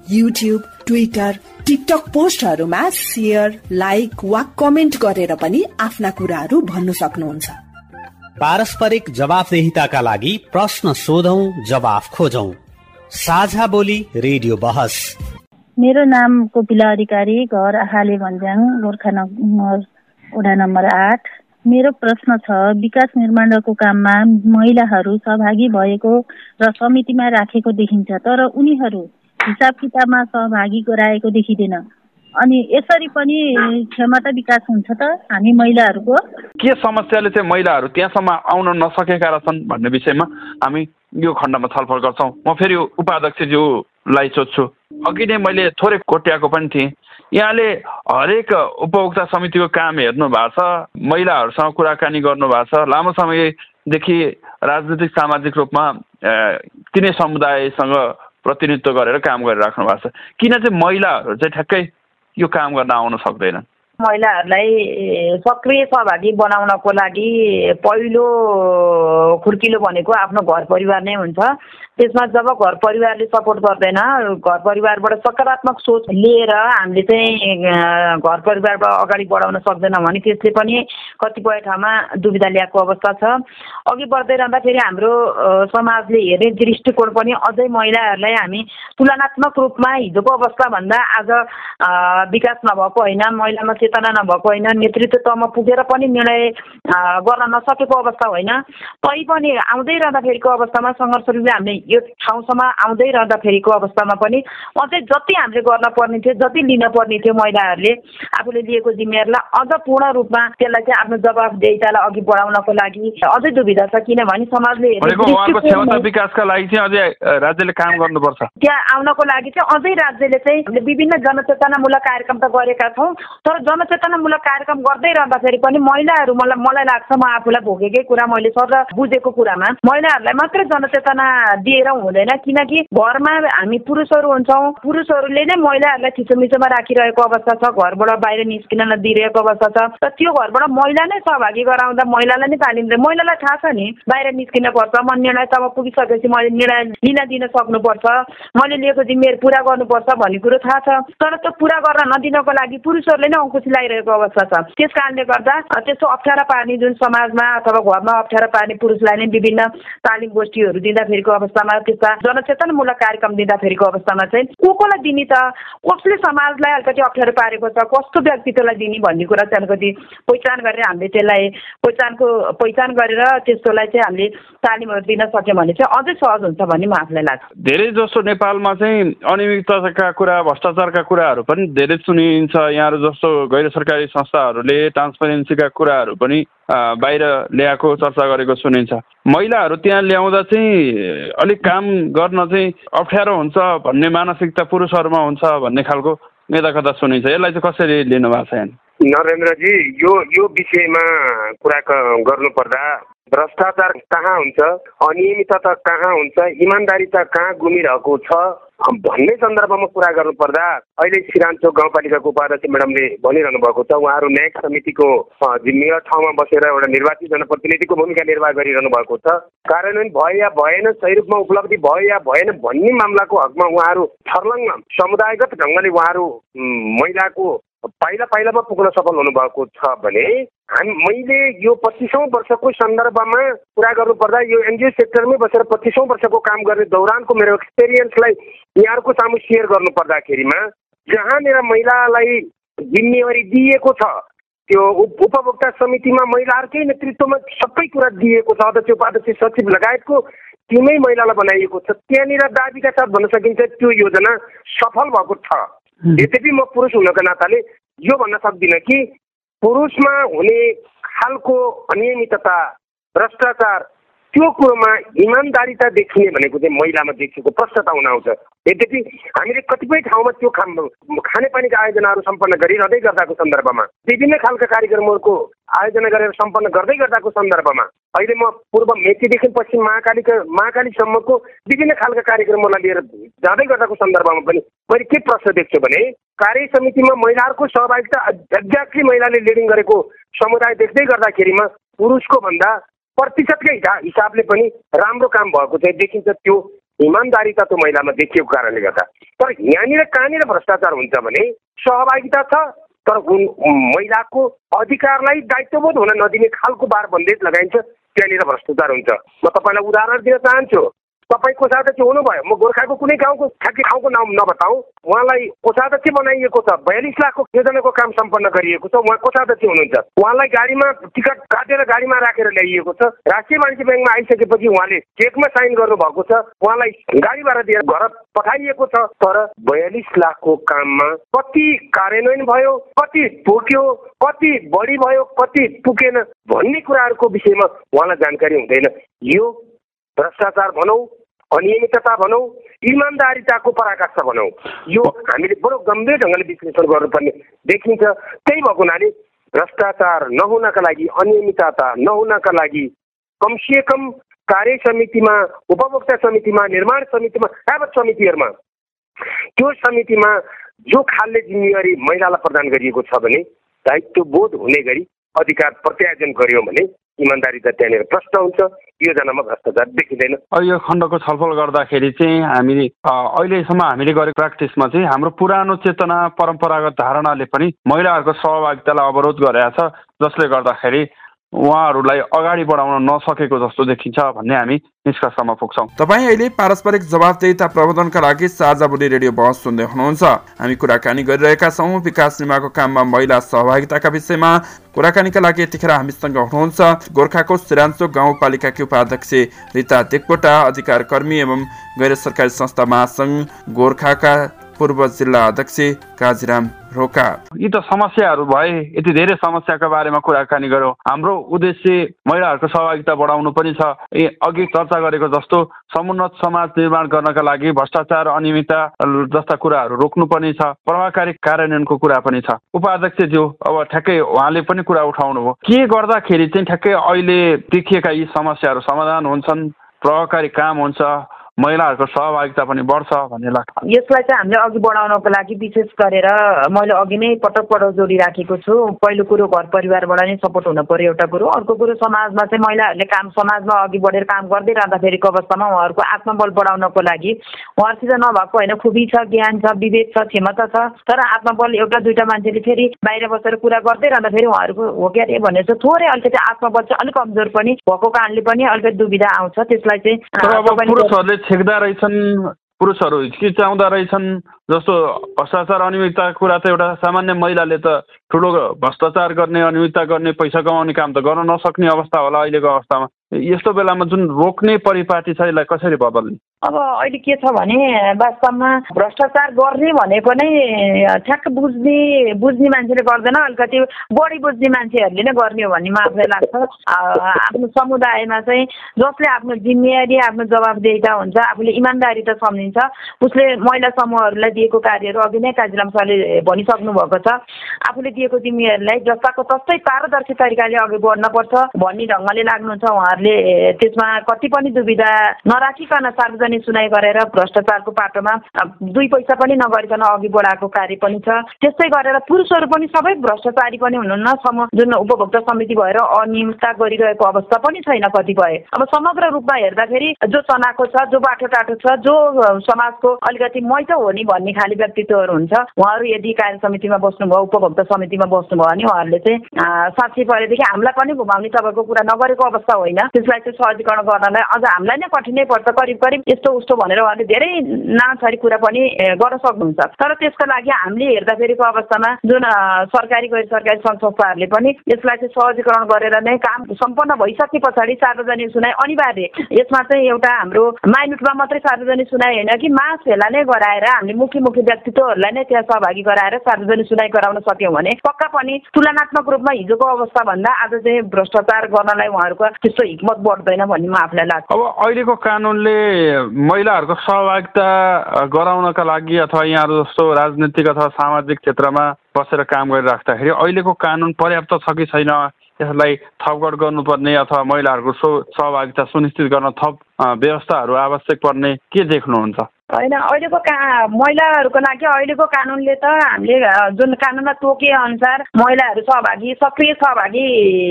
Speaker 2: युट्युब ट्विटर टिकटक पोस्टहरूमा सेयर लाइक वा कमेन्ट गरेर पनि आफ्ना कुराहरू भन्नु सक्नुहुन्छ।
Speaker 7: पारस्परिक जवाफदेहिताका लागि प्रश्न सोधौ जवाफ खोजौ। साझा बोली रेडियो बहस।
Speaker 8: मेरो नाम कोपिला अधिकारी घर आहाले भन्ज्याङ गोर्खा नगर वडा नम्बर आठ। मेरो प्रश्न छ विकास निर्माणको काममा महिलाहरू सहभागी भएको र समितिमा राखेको देखिन्छ तर उनीहरू हिसाब किताबमा सहभागी गराएको देखिँदैन। अनि यसरी पनि क्षमता विकास हुन्छ त हामी महिलाहरूको।
Speaker 6: के समस्याले चाहिँ महिलाहरू त्यहाँसम्म आउन नसकेका रहेछन् भन्ने विषयमा हामी यो खण्डमा छलफल गर्छौँ। म फेरि उपाध्यक्षज्यूलाई सोध्छु। अघि नै मैले थोरै कोट्याएको पनि थिएँ। यहाँले हरेक उपभोक्ता समितिको काम हेर्नु भएको छ महिलाहरूसँग कुराकानी गर्नु भएको छ। लामो समयदेखि राजनीतिक सामाजिक रूपमा तिनै समुदायसँग प्रतिनिधित्व गरेर काम गरिराख्नु भएको छ। किन चाहिँ महिलाहरू चाहिँ ठ्याक्कै यो काम गर्न आउन सक्दैनन्?
Speaker 3: महिलाहरूलाई सक्रिय सहभागी बनाउनको लागि पहिलो खुर्किलो भनेको आफ्नो घर परिवार नै हुन्छ। त्यसमा जब घर परिवारले सपोर्ट गर्दैन घर परिवारबाट सकारात्मक सोच लिएर हामीले चाहिँ घर परिवारबाट अगाडि बढाउन सक्दैनौँ भने त्यसले पनि कतिपय ठाउँमा दुविधा ल्याएको अवस्था छ। अघि बढ्दै रहँदाखेरि हाम्रो समाजले हेर्ने दृष्टिकोण पनि अझै महिलाहरूलाई हामी तुलनात्मक रूपमा हिजोको अवस्थाभन्दा आज विकास नभएको होइन महिलामा चेतना नभएको होइन नेतृत्व तहमा पुगेर पनि निर्णय गर्न नसकेको अवस्था होइन। तैपनि आउँदै रहँदाखेरिको अवस्थामा सङ्घर्ष रूपले हामीले यो ठाउँसम्म आउँदै रहँदाखेरिको अवस्थामा पनि अझै जति हामीले गर्न पर्ने थियो जति लिन पर्ने थियो महिलाहरूले आफूले लिएको जिम्मेवारीलाई अझ पूर्ण रूपमा त्यसलाई चाहिँ आफ्नो जवाबदेतालाई अघि बढाउनको लागि अझै दुविधा छ। किनभने समाजले
Speaker 6: विकासका लागि चाहिँ अझै राज्यले काम गर्नुपर्छ।
Speaker 3: त्यहाँ आउनको लागि चाहिँ अझै राज्यले चाहिँ विभिन्न जनचेतनामूलक कार्यक्रम त गरेका छौँ तर जनचेतनामूलक कार्यक्रम गर्दै रहँदाखेरि पनि महिलाहरू मलाई मलाई लाग्छ म आफूलाई भोगेकै कुरा मैले सर बुझेको कुरामा महिलाहरूलाई मात्रै जनचेतना दिएर हुँदैन किनकि घरमा हामी पुरुषहरू हुन्छौँ। पुरुषहरूले नै महिलाहरूलाई थिचोमिचोमा राखिरहेको अवस्था छ। घरबाट बाहिर निस्किन नदिइरहेको अवस्था छ। र त्यो घरबाट महिला नै सहभागी गराउँदा महिलालाई नै तालिम दिए महिलालाई थाहा छ नि बाहिर निस्किन पर्छ। म निर्णय तब पुगिसकेपछि मैले निर्णय लिन दिन सक्नुपर्छ। मैले लिएको जिम्मेवारी पुरा गर्नुपर्छ भन्ने कुरो थाहा छ। तर त्यो पुरा गर्न नदिनको लागि पुरुषहरूले नै अङ्कुश लगाइरहेको अवस्था छ। त्यस कारणले गर्दा त्यस्तो अप्ठ्यारो पार्ने जुन समाजमा अथवा घरमा अप्ठ्यारो पार्ने पुरुषलाई नै विभिन्न तालिम गोष्ठीहरू दिँदाखेरिको अवस्थामा अवस्थामा त्यस्ता जनचेतनमूलक कार्यक्रम दिँदाखेरिको अवस्थामा चाहिँ को कोलाई दिने त? कसले समाजलाई अलिकति अप्ठ्यारो पारेको छ? कस्तो व्यक्तित्वलाई दिने भन्ने कुरा चाहिँ अलिकति पहिचान गरेर हामीले त्यसलाई पहिचानको पहिचान गरेर त्यस्तोलाई चाहिँ हामीले तालिमहरू दिन सक्यौँ भने चाहिँ अझै सहज हुन्छ भन्ने म आफूलाई लाग्छ।
Speaker 6: धेरै जसो नेपालमा चाहिँ अनियमितताका कुरा भ्रष्टाचारका कुराहरू पनि धेरै सुनिन्छ। यहाँहरू जस्तो गैर सरकारी संस्थाहरूले ट्रान्सपरेन्सीका कुराहरू पनि बाहिर ल्याएको चर्चा गरेको सुनिन्छ। महिलाहरू त्यहाँ ल्याउँदा चाहिँ अलिक काम गर्न चाहिँ अप्ठ्यारो हुन्छ भन्ने मानसिकता पुरुषहरूमा हुन्छ भन्ने खालको यता कता सुनिन्छ। यसलाई चाहिँ कसरी लिनु भएको छ
Speaker 4: नरेन्द्रजी यो यो विषयमा कुरा गर्नुपर्दा भ्रष्टाचार कहाँ हुन्छ? अनियमितता कहाँ हुन्छ? इमान्दारिता कहाँ गुमिरहेको छ? भन्ने सन्दर्भमा कुरा गर्नुपर्दा अहिले सिरान्चोक गाउँपालिकाको उपाध्यक्ष म्याडमले भनिरहनु भएको छ उहाँहरू न्यायिक समितिको जिम्मेवार ठाउँमा बसेर एउटा निर्वाचित जनप्रतिनिधिको भूमिका निर्वाह गरिरहनु भएको छ। कार्यान्वयन भयो या भएन सही रूपमा उपलब्धि भयो या भएन भन्ने मामलाको हकमा उहाँहरू छर्लङ्ग समुदायगत ढङ्गले उहाँहरू महिलाको पाइला पाइलामा पुग्न सफल हुनुभएको छ भने हामी मैले यो पच्चिसौँ वर्षको सन्दर्भमा कुरा गर्नुपर्दा यो एनजिओ सेक्टरमै बसेर पच्चिसौँ वर्षको काम गर्ने दौरानको मेरो एक्सपिरियन्सलाई यहाँहरूको सामु सेयर गर्नु पर्दाखेरिमा जहाँनिर महिलालाई जिम्मेवारी दिइएको छ त्यो उपभोक्ता समितिमा महिलाहरूकै नेतृत्वमा सबै कुरा दिएको छ अध्यक्ष उपाध्यक्ष सचिव लगायतको टिमै महिलालाई बनाइएको छ त्यहाँनिर दाबीका साथ भन्न सकिन्छ त्यो योजना सफल भएको छ। यद्यपि म पुरुष हुनको नाताले यो भन्न सक्दिनँ कि पुरुषमा हुने खालको अनियमितता भ्रष्टाचार त्यो कुरोमा इमान्दारिता देखिने भनेको चाहिँ महिलामा देखिएको प्रष्टता हुन आउँछ। यद्यपि हामीले कतिपय ठाउँमा त्यो खा खानेपानीका आयोजनाहरू सम्पन्न गरिरहँदै गर्दाको सन्दर्भमा विभिन्न खालका कार्यक्रमहरूको आयोजना गरेर सम्पन्न गर्दै गर्दाको सन्दर्भमा अहिले म पूर्व मेचीदेखि पश्चिम महाकालीका महाकालीसम्मको विभिन्न खालका कार्यक्रमहरूलाई लिएर जाँदै गर्दाको सन्दर्भमा पनि मैले के प्रश्न देख्छु भने कार्य समितिमा महिलाहरूको सहभागिता एक्ज्याक्टली महिलाले लिडिङ गरेको समुदाय देख्दै गर्दाखेरिमा पुरुषको भन्दा प्रतिशतकै हिसाबले पनि राम्रो काम भएको चाहिँ देखिन्छ त्यो इमान्दारिता त्यो महिलामा देखिएको कारणले गर्दा। तर यहाँनिर कहाँनिर भ्रष्टाचार हुन्छ भने सहभागिता छ तर महिलाको अधिकारलाई दायित्वबोध हुन नदिने खालको बार बन्देज लगाइन्छ त्यहाँनिर भ्रष्टाचार हुन्छ। म तपाईँलाई उदाहरण दिन चाहन्छु। तपाईँ कोषाध्यक्ष हुनुभयो। म गोर्खाको कुनै गाउँको ठ्याक्कै ठाउँको नाम नबताउँ। उहाँलाई कोषाध्यक्ष बनाइएको छ। बयालिस लाखको योजनाको काम सम्पन्न गरिएको छ। उहाँ कोषाध्यक्ष हुनुहुन्छ। उहाँलाई गाडीमा टिकट काटेर गाडीमा राखेर ल्याइएको छ। राष्ट्रिय वाणिज्य ब्याङ्कमा आइसकेपछि उहाँले चेकमा साइन गर्नुभएको छ। उहाँलाई गाडी भाडा दिएर घर पठाइएको छ। तर बयालिस लाखको काममा कति कार्यान्वयन भयो कति पुग्यो कति बढी भयो कति पुगेन भन्ने कुराहरूको विषयमा उहाँलाई जानकारी हुँदैन। यो भ्रष्टाचार भनौँ अनियमितता भनौँ इमान्दारिताको पराकाष्ठ भनौँ। यो हामीले बडो गम्भीर ढङ्गले विश्लेषण गर्नुपर्ने देखिन्छ। त्यही भएको हुनाले भ्रष्टाचार नहुनका लागि अनियमितता नहुनका लागि कमसे कम कार्य समितिमा उपभोक्ता समितिमा निर्माण समितिमा एवं समितिहरूमा त्यो समितिमा जो खालले जिम्मेवारी महिलालाई प्रदान गरिएको छ भने दायित्व बोध हुने गरी अधिकार प्रत्यायोजन गर्यो भने इमान्दारिता त्यहाँनिर प्रश्न हुन्छ। योजनामा भ्रष्टाचार देखिँदैन।
Speaker 6: यो खण्डको छलफल गर्दाखेरि चाहिँ हामी अहिलेसम्म हामीले गरेको प्र्याक्टिसमा चाहिँ हाम्रो पुरानो चेतना परम्परागत धारणाले पनि महिलाहरूको सहभागितालाई अवरोध गरेका छ। जसले गर्दाखेरि उहाँहरूलाई अगाडि बढाउन नसकेको जस्तो देखिन्छ भन्ने हामी निष्कर्षमा पुग्छौँ।
Speaker 1: तपाईँ अहिले पारस्परिक जवाबदेता प्रबन्धनका लागि साझा बोली रेडियो बहस सुन्दै हुनुहुन्छ। हामी कुराकानी गरिरहेका छौँ। विकास निर्माणको काममा महिला सहभागिताका विषयमा कुराकानीका लागि यतिखेर हामीसँग हुनुहुन्छ गोर्खाको सिरान्चोक गाउँपालिकाकी उपाध्यक्ष रिता देकपोटा अधिकार कर्मी एवं गैर सरकारी संस्था महासङ्घ गोर्खाका पूर्व जिल्ला अध्यक्ष काजीराम रोका
Speaker 6: यी त समस्याहरू भए यति धेरै समस्याका बारेमा कुराकानी गरौँ। हाम्रो उद्देश्य महिलाहरूको सहभागिता बढाउनु पनि छ। अघि चर्चा गरेको जस्तो समुन्नत समाज निर्माण गर्नका लागि भ्रष्टाचार अनियमितता जस्ता कुराहरू रोक्नु पनि छ। प्रभावकारी कार्यान्वयनको कुरा पनि छ। उपाध्यक्षज्यू अब ठ्याक्कै उहाँले पनि कुरा उठाउनु हो। के गर्दाखेरि चाहिँ ठ्याक्कै अहिले देखिएका यी समस्याहरू समाधान हुन्छन् प्रभावकारी काम हुन्छ महिलाहरूको सहभागिता पनि बढ्छ भन्ने लाग्छ।
Speaker 3: यसलाई चाहिँ हामीले अघि बढाउनको लागि विशेष गरेर मैले अघि नै पटक पटक जोडिराखेको छु। पहिलो कुरो घर परिवारबाट नै सपोर्ट हुनु पर्यो एउटा कुरो। अर्को कुरो समाजमा चाहिँ महिलाहरूले काम समाजमा अघि बढेर काम गर्दै रहँदाखेरिको अवस्थामा उहाँहरूको आत्मबल बढाउनको लागि उहाँहरूसित नभएको होइन खुबी छ ज्ञान छ विवेक छ क्षमता छ तर आत्मबल एउटा दुइटा मान्छेले फेरि बाहिर बसेर कुरा गर्दै रहँदाखेरि उहाँहरूको हो के अरे भनेर चाहिँ थोरै अलिकति आत्मबल चाहिँ अलिक कमजोर पनि भएको कारणले पनि अलिकति दुविधा आउँछ। त्यसलाई
Speaker 6: चाहिँ छेक्दा रहेछन् पुरुषहरू हिचकिचाउँदो रहेछन् जस्तो भ्रष्टाचार अनियमितताको कुरा त एउटा सामान्य महिलाले त ठुलो भ्रष्टाचार गर्ने अनियमितता गर्ने पैसा कमाउने काम त गर्न नसक्ने अवस्था होला अहिलेको अवस्थामा। यस्तो बेलामा जुन रोक्ने परिपाटी छ यसलाई कसरी बदल्ने?
Speaker 3: अब अहिले के छ भने वास्तवमा भ्रष्टाचार गर्ने भनेको नै ठ्याक्क बुझ्ने बुझ्ने मान्छेले गर्दैन। अलिकति बढी बुझ्ने मान्छेहरूले नै गर्ने हो भन्ने मलाई लाग्छ। आफ्नो समुदायमा चाहिँ जसले आफ्नो जिम्मेवारी आफ्नो जवाबदेहिता हुन्छ आफूले इमान्दारिता सम्झिन्छ। उसले महिला समूहहरूलाई दिएको कार्यहरू अघि नै काजीराम सरले भनिसक्नु भएको छ। आफूले दिएको जिम्मेवारीलाई जस्ताको तस्तै पारदर्शी तरिकाले अघि बढ्नपर्छ भन्ने ढङ्गले लाग्नुहुन्छ उहाँहरूले त्यसमा कति पनि दुविधा नराखिकन सार्वजनिक सुनाइ गरेर भ्रष्टाचारको पाटोमा दुई पैसा पनि नगरिकन अघि बढाएको कार्य पनि छ। त्यस्तै गरेर पुरुषहरू पनि सबै भ्रष्टाचारी पनि हुनुहुन्न। सम जुन उपभोक्ता समिति भएर अनियमितता गरिरहेको अवस्था पनि छैन कतिपय। अब समग्र रूपमा हेर्दाखेरि जो चनाको छ जो बाटो टाटो छ जो समाजको अलिकति मैत हो नि भन्ने खाले व्यक्तित्वहरू हुन्छ। उहाँहरू यदि कार्य समितिमा बस्नुभयो उपभोक्ता समितिमा बस्नुभयो भने उहाँहरूले चाहिँ साँच्चै परेदेखि हामीलाई पनि घुमाउने तपाईँको कुरा नगरेको अवस्था होइन। त्यसलाई चाहिँ सहजीकरण गर्नलाई अझ हामीलाई नै कठिनै पर्छ करिब करिब यस्तो उस्तो भनेर उहाँले धेरै नानाथरी कुरा पनि गर्न सक्नुहुन्छ। तर त्यसको लागि हामीले हेर्दाखेरिको अवस्थामा जुन सरकारी गैर सरकारी संस्थाहरूले पनि यसलाई चाहिँ सहजीकरण गरेर नै काम सम्पन्न भइसके पछाडि सार्वजनिक सुनाइ अनिवार्य। यसमा चाहिँ एउटा हाम्रो माइनुटमा मात्रै सार्वजनिक सुनाइ होइन कि मास भेला नै गराएर हामीले मुख्य मुख्य व्यक्तित्वहरूलाई नै त्यहाँ सहभागी गराएर सार्वजनिक सुनाइ गराउन सक्यौँ भने पक्का पनि तुलनात्मक रूपमा हिजोको अवस्था भन्दा आज चाहिँ भ्रष्टाचार गर्नलाई उहाँहरूको त्यस्तो हिक्मत बढ्दैन भन्ने म आफूलाई लाग्छ।
Speaker 6: अब अहिलेको कानुनले महिलाहरूको सहभागिता गराउनका लागि अथवा यहाँहरू जस्तो राजनीतिक अथवा सामाजिक क्षेत्रमा बसेर काम गरिराख्दाखेरि अहिलेको कानुन पर्याप्त छ कि छैन यसलाई थपगढ गर्नुपर्ने अथवा महिलाहरूको सहभागिता सुनिश्चित गर्न थप व्यवस्थाहरू आवश्यक पर्ने के देख्नुहुन्छ?
Speaker 3: होइन अहिलेको का महिलाहरूको लागि अहिलेको कानुनले त हामीले जुन कानुनमा तोके अनुसार महिलाहरू सहभागी सक्रिय सहभागी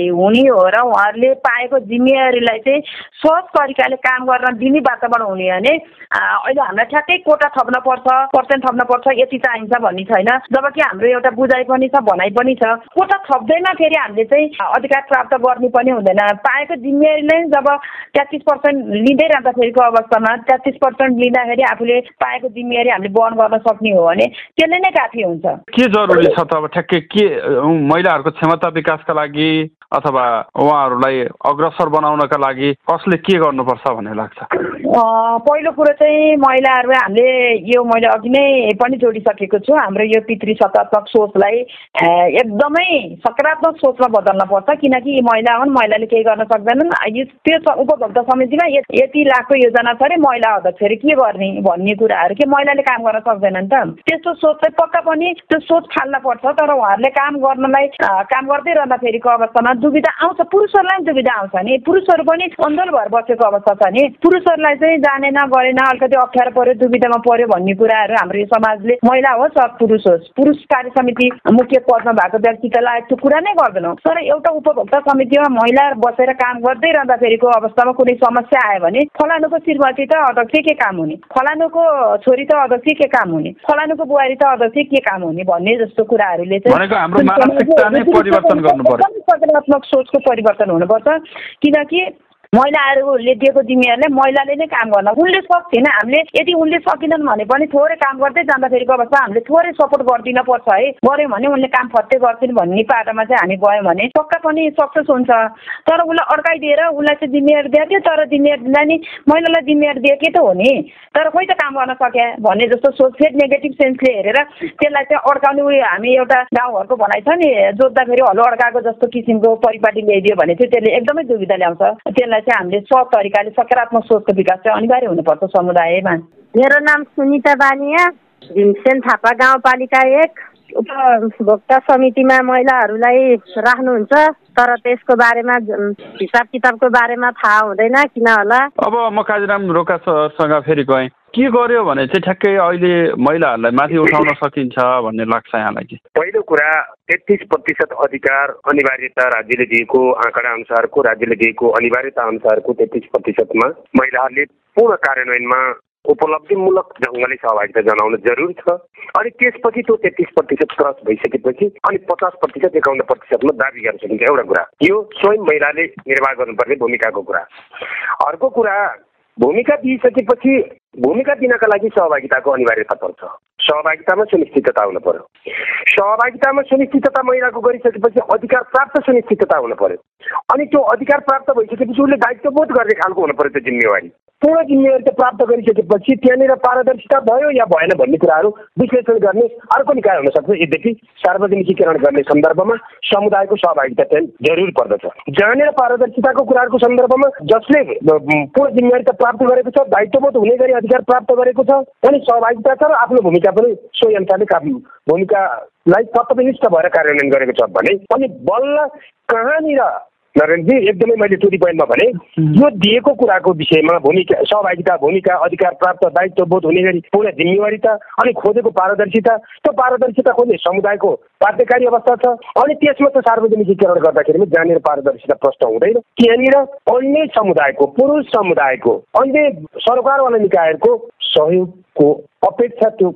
Speaker 3: हुने हो र उहाँहरूले पाएको जिम्मेवारीलाई चाहिँ सहज तरिकाले काम गर्न दिने वातावरण हुने हो भने अहिले हामीलाई ठ्याक्कै कोटा थप्न पर्छ पर्सेन्ट थप्न पर्छ यति चाहिन्छ भन्ने छैन। जबकि हाम्रो एउटा बुझाइ पनि छ भनाइ पनि छ कोटा थप्दैमा फेरि हामीले चाहिँ अधिकार प्राप्त गर्ने पनि हुँदैन। पाएको जिम्मेवारीले जब तेत्तिस पर्सेन्ट लिँदै रहँदाखेरिको अवस्थामा तेत्तिस पर्सेन्ट लिँदाखेरि आफूले पाएको जिम्मेवारी हामीले वहन गर्न सक्ने हो भने त्यसले नै काफी हुन्छ।
Speaker 1: के जरुरी छ त अब ठ्याक्कै के महिलाहरूको क्षमता विकासका लागि अथवा उहाँहरूलाई अग्रसर बनाउनका लागि कसले के गर्नुपर्छ भन्ने लाग्छ?
Speaker 3: पहिलो कुरो चाहिँ महिलाहरू हामीले यो मैले अघि नै पनि जोडिसकेको छु हाम्रो यो पितृ सकारात्मक सोचलाई एकदमै सकारात्मक सोचमा बदल्न पर्छ किनकि महिला हुन् महिलाले केही गर्न सक्दैनन्। त्यो उपभोक्ता समितिमा यति लाखको योजना छ अरे महिला अध्यक्षहरू के गर्ने भन्ने कुराहरू के? महिलाले काम गर्न सक्दैनन् त। त्यस्तो सोच चाहिँ पक्का पनि त्यो सोच फाल्न पर्छ तर उहाँहरूले काम गर्नलाई काम गर्दै रहँदाखेरिको अवस्थामा दुविधा आउँछ। पुरुषहरूलाई पनि दुविधा आउँछ नि। पुरुषहरू पनि अन्धल भएर बसेको अवस्था छ नि। पुरुषहरूलाई चाहिँ जानेन गरेन अलिकति अप्ठ्यारो पर्यो दुविधामा पर्यो भन्ने कुराहरू हाम्रो यो समाजले महिला होस् वा पुरुष होस्। पुरुष कार्य समिति मुख्य पदमा भएको व्यक्तित्वलाई त्यो कुरा नै गर्दैनौँ। तर एउटा उपभोक्ता समितिमा महिला बसेर काम गर्दै रहँदाखेरिको अवस्थामा कुनै समस्या आयो भने फलानुको श्रीमती त अध्यक्ष के काम हुने? फलानुको छोरी त अध्यक्ष के काम हुने? फलानुको बुहारी त अध्यक्ष के काम हुने भन्ने जस्तो कुराहरूले
Speaker 1: चाहिँ परिवर्तन
Speaker 3: सकारात्मक सोचको परिवर्तन हुनुपर्छ। किनकि महिलाहरूले दिएको जिम्मेवारीलाई महिलाले नै काम गर्न उनले सक्थेन हामीले। यदि उनले सकिनन् भने पनि थोरै काम गर्दै जाँदाखेरिको अवस्था हामीले थोरै सपोर्ट गरिदिन पर्छ है। गऱ्यौँ भने उनले काम फत्तै गर्छन् भन्ने पाटामा चाहिँ हामी गयौँ भने पक्का पनि सक्सेस हुन्छ। तर उसलाई अड्काइदिएर उसलाई चाहिँ जिम्मेवारी दिएको थियो तर जिम्मेवारी दिँदा नि महिलालाई जिम्मेवारी दिएकै त हो नि। तर खोइ त काम गर्न सक्यो भन्ने जस्तो सोच फेरि नेगेटिभ सेन्सले हेरेर त्यसलाई चाहिँ अड्काउने उयो हामी एउटा गाउँघरको भनाइ छ नि जोत्दाखेरि हलो अड्काएको जस्तो किसिमको परिपाटी ल्याइदियो भने चाहिँ त्यसले एकदमै दुविधा ल्याउँछ। त्यसलाई चाहिँ हामीले सब तरिकाले सकारात्मक सोचको विकास चाहिँ अनिवार्य हुनुपर्छ समुदायमा।
Speaker 9: मेरो नाम सुनिता बानिया भीमसेन थापा गाउँपालिका एक उपभोक्ता समितिमा महिलाहरूलाई राख्नुहुन्छ। तर त्यसको बारेमा हिसाब किताबको बारेमा थाहा हुँदैन किन होला?
Speaker 1: अब म काजीराम रोकासँग फेरि गएँ। के गर्यो भने चाहिँ ठ्याक्कै अहिले महिलाहरूलाई माथि उठाउन सकिन्छ भन्ने लाग्छ यहाँलाई
Speaker 4: पहिलो कुरा तेत्तिस प्रतिशत अधिकार अनिवार्यता राज्यले दिएको आँकडा अनुसारको राज्यले दिएको अनिवार्यता अनुसारको तेत्तिस प्रतिशतमा महिलाहरूले पूर्ण कार्यान्वयनमा उपलब्धिमूलक ढङ्गले सहभागिता जनाउन जरुरी छ। अनि त्यसपछि त्यो तेत्तिस प्रतिशत क्रस भइसकेपछि अनि पचास प्रतिशत एकाउन्न प्रतिशतमा दाबी गर्न सकिन्छ एउटा कुरा। यो स्वयं महिलाले निर्वाह गर्नुपर्ने भूमिकाको कुरा। अर्को कुरा भूमिका दिइसकेपछि भूमिका दिनका लागि सहभागिताको अनिवार्यता पर्छ सहभागितामा सुनिश्चितता हुनु पर्यो। सहभागितामा सुनिश्चितता महिलाको गरिसकेपछि अधिकार प्राप्त सुनिश्चितता हुनु पर्यो। अनि त्यो अधिकार प्राप्त भइसकेपछि उसले दायित्वबोध गर्ने खालको हुनु पर्यो त्यो जिम्मेवारी। पूर्ण जिम्मेवारी त प्राप्त गरिसकेपछि त्यहाँनिर पारदर्शिता भयो या भएन भन्ने कुराहरू विश्लेषण गर्ने अर्को निकाय हुनसक्छ यद्यपि सार्वजनिकीकरण गर्ने सन्दर्भमा समुदायको सहभागिता चाहिँ जरुर पर्दछ। जहाँनिर पारदर्शिताको कुराहरूको सन्दर्भमा जसले पूर्ण जिम्मेवारी त प्राप्त गरेको छ दायित्वबोध हुने गरी अधिकार प्राप्त गरेको छ अनि सहभागिता छ र आफ्नो भूमिका पनि सोही अनुसारले भूमिकालाई तत्वनिष्ठ भएर कार्यान्वयन गरेको छ भने अनि बल्ल कहाँनिर नारायणजी एकदमै मैले टु पोइन्टमा भने यो दिएको कुराको विषयमा भूमिका सहभागिता भूमिका अधिकार प्राप्त दायित्व बोध हुने गरी पूर्ण जिम्मेवारिता अनि खोजेको पारदर्शिता त्यो पारदर्शिता खोज्ने समुदायको बाध्यकारी अवस्था छ। अनि त्यसमा त सार्वजनिकीकरण गर्दाखेरि जहाँनिर पारदर्शिता प्रश्न हुँदैन। त्यहाँनिर अन्य समुदायको पुरुष समुदायको अन्य सरकारवाला निकायहरूको सहयोगको अपेक्षा त्यो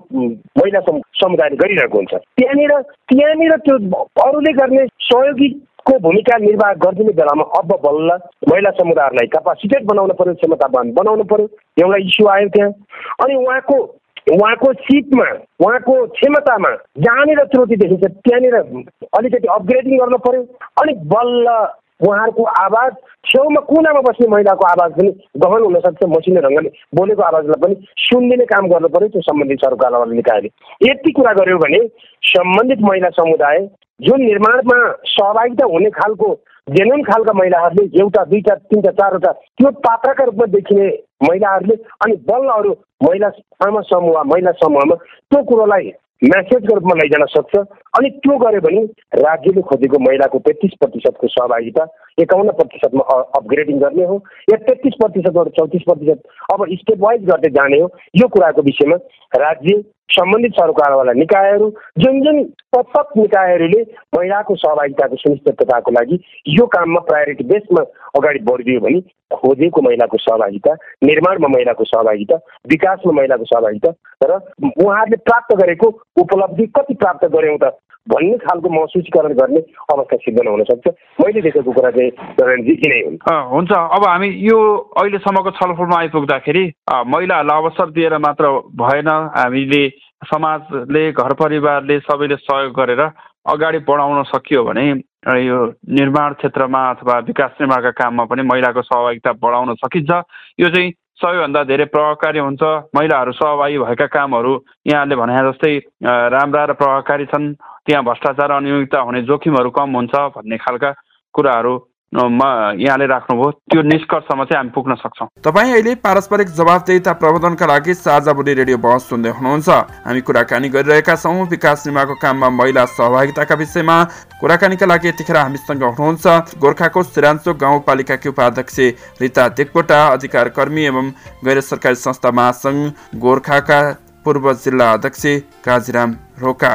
Speaker 4: महिला समुदायले गरिरहेको हुन्छ। त्यहाँनिर त्यहाँनिर त्यो अरूले गर्ने सहयोगी को भूमिका निर्वाह गरिदिने बेलामा अब बल्ल महिला समुदायहरूलाई क्यापासिटेट बनाउनु पर्यो क्षमतावान बनाउनु पर्यो एउटा इस्यु आयो त्यहाँ। अनि उहाँको उहाँको सिटमा उहाँको क्षमतामा जहाँनिर त्रुटि देखिन्छ त्यहाँनिर अलिकति अपग्रेडिङ गर्नु पर्यो। अनि बल्ल उहाँहरूको आवाज छेउमा कुनामा बस्ने महिलाको आवाज पनि गहन हुनसक्छ मसिनो ढङ्गले बोलेको आवाजलाई पनि सुनिदिने काम गर्नु पर्यो त्यो सम्बन्धित सरकारवाला निकायले यति कुरा गर्यो भने सम्बन्धित महिला समुदाय जुन निर्माणमा सहभागिता हुने खालको जेन्युन खालका महिलाहरूले एउटा दुईवटा तिनवटा चारवटा त्यो पात्रका रूपमा देखिने महिलाहरूले अनि बल्ल अरू महिला समूह महिला समूहमा त्यो कुरोलाई म्यासेजको रूपमा लैजान सक्छ। अनि त्यो गऱ्यो भने राज्यले खोजेको महिलाको तेत्तिस प्रतिशतको सहभागिता एकाउन्न प्रतिशतमा अपग्रेडिङ गर्ने हो। या तेत्तिस प्रतिशतबाट चौतिस प्रतिशत अब स्टेप वाइज गर्दै जाने हो। यो कुराको विषयमा राज्य सम्बन्धित सरकारवाला निकायहरू जुन जुन तत्त निकायहरूले महिलाको सहभागिताको सुनिश्चितताको लागि यो काममा प्रायोरिटी बेसमा अगाडि बढिदियो भने खोजेको महिलाको सहभागिता निर्माणमा महिलाको सहभागिता विकासमा महिलाको सहभागिता र उहाँहरूले प्राप्त गरेको उपलब्धि कति प्राप्त गऱ्यौँ त भन्ने खालको महसुसीकरण गर्ने अवस्था सिर्जना हुन सक्छ। मैले देखेको कुरा चाहिँ नारायणजी नै
Speaker 6: हुन्छ। अब हामी यो अहिलेसम्मको छलफलमा आइपुग्दाखेरि महिलाहरूलाई अवसर दिएर मात्र भएन। हामीले समाजले घर परिवारले सबैले सहयोग गरेर अगाडि बढाउन सकियो भने यो निर्माण क्षेत्रमा अथवा विकास निर्माणका काममा पनि महिलाको सहभागिता बढाउन सकिन्छ। यो चाहिँ सबैभन्दा धेरै प्रभावकारी हुन्छ। महिलाहरू सहभागी भएका कामहरू यहाँले भने जस्तै राम्रा र प्रभावकारी छन्। त्यहाँ भ्रष्टाचार अनियमितता हुने जोखिमहरू कम हुन्छ भन्ने खालका कुराहरू यहाँले राख्नुभयो। त्यो निष्कर्षमा चाहिँ हामी पुग्न सक्छौँ।
Speaker 1: तपाईँ अहिले पारस्परिक जवाबदेता प्रबन्धनका लागि साझा बोली रेडियो बहस सुन्दै हुनुहुन्छ। हामी कुराकानी गरिरहेका छौँ। विकास निर्माणको काममा महिला सहभागिताका विषयमा कुराकानीका लागि यतिखेर हामीसँग हुनुहुन्छ गोर्खाको सिरान्चोक गाउँपालिकाकी उपाध्यक्ष रिता देकपोटा अधिकार कर्मी एवं गैर सरकारी संस्था महासङ्घ गोर्खाका पूर्व जिल्ला अध्यक्ष काजीराम रोका।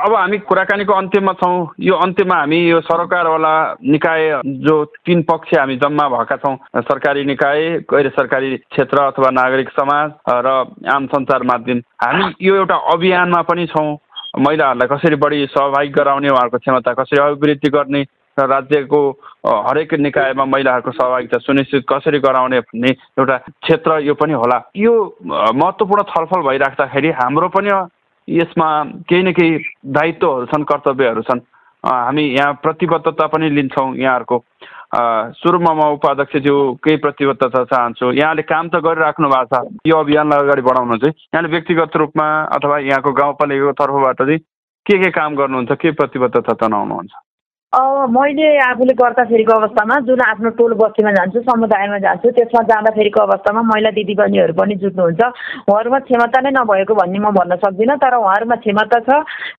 Speaker 6: अब हामी कुराकानीको अन्त्यमा छौँ। यो अन्त्यमा हामी यो सरकारवाला निकाय जो तिन पक्ष हामी जम्मा भएका छौँ सरकारी निकाय गैर सरकारी क्षेत्र अथवा नागरिक समाज र आम सञ्चार माध्यम। हामी यो एउटा अभियानमा पनि छौँ। महिलाहरूलाई कसरी बढी सहभागी गराउने उहाँहरूको क्षमता कसरी अभिवृद्धि गर्ने र राज्यको हरेक निकायमा महिलाहरूको सहभागिता सुनिश्चित कसरी गराउने भन्ने एउटा क्षेत्र यो पनि होला। यो महत्त्वपूर्ण छलफल भइराख्दाखेरि हाम्रो पनि यसमा केही न केही दायित्वहरू छन् कर्तव्यहरू छन्। हामी यहाँ प्रतिबद्धता पनि लिन्छौँ यहाँहरूको। सुरुमा म उपाध्यक्षज्यू केही प्रतिबद्धता चाहन्छु। यहाँले काम त गरिराख्नु भएको छ। यो अभियानलाई अगाडि बढाउनु चाहिँ यहाँले व्यक्तिगत रूपमा अथवा यहाँको गाउँपालिकाको तर्फबाट चाहिँ के के काम गर्नुहुन्छ के प्रतिबद्धता तनाउनुहुन्छ
Speaker 3: मैले आफूले गर्दाखेरिको अवस्थामा जुन आफ्नो टोल बस्तीमा जान्छु समुदायमा जान्छु त्यसमा जाँदाखेरिको अवस्थामा महिला दिदीबहिनीहरू पनि जुट्नुहुन्छ। उहाँहरूमा क्षमता नै नभएको भन्ने म भन्न सक्दिनँ तर उहाँहरूमा क्षमता छ।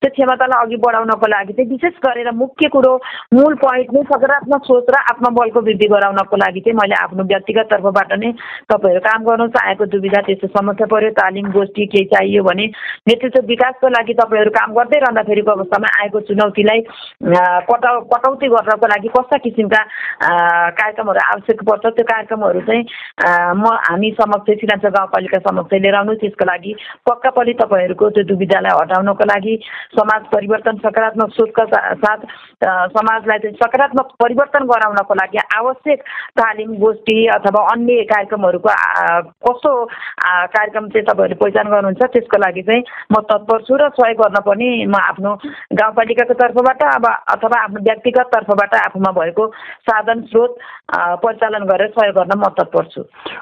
Speaker 3: त्यो क्षमतालाई अघि बढाउनको लागि चाहिँ विशेष गरेर मुख्य कुरो मूल पोइन्ट नै सकारात्मक सोच र आत्मबलको वृद्धि गराउनको लागि चाहिँ मैले आफ्नो व्यक्तिगत तर्फबाट नै तपाईँहरू काम गर्नु चाहेको दुविधा त्यस्तो समस्या पऱ्यो तालिम गोष्ठी केही चाहियो भने नेतृत्व विकासको लागि तपाईँहरू काम गर्दै रहँदाखेरिको अवस्थामा आएको चुनौतीलाई कटाउ कटौती गर्नको लागि कस्ता किसिमका कार्यक्रमहरू आवश्यक पर्छ त्यो कार्यक्रमहरू चाहिँ म हामी समक्ष सिरान्छ गाउँपालिका समक्ष लिएर आउनु त्यसको लागि पक्का पनि तपाईँहरूको त्यो दुविधालाई हटाउनको लागि समाज परिवर्तन सकारात्मक सोचका साथ समाजलाई चाहिँ सकारात्मक परिवर्तन गराउनको लागि आवश्यक तालिम गोष्ठी अथवा अन्य कार्यक्रमहरूको कस्तो कार्यक्रम चाहिँ तपाईँहरूले पहिचान गर्नुहुन्छ त्यसको लागि चाहिँ म तत्पर छु र सहयोग गर्न पनि म आफ्नो गाउँपालिकाको तर्फबाट अब अथवा आफ्नो व्यक्तिगत तर्फबाट आफूमा भएको साधन स्रोत परिचालन गरेर सहयोग गर्न म तत्पर छु।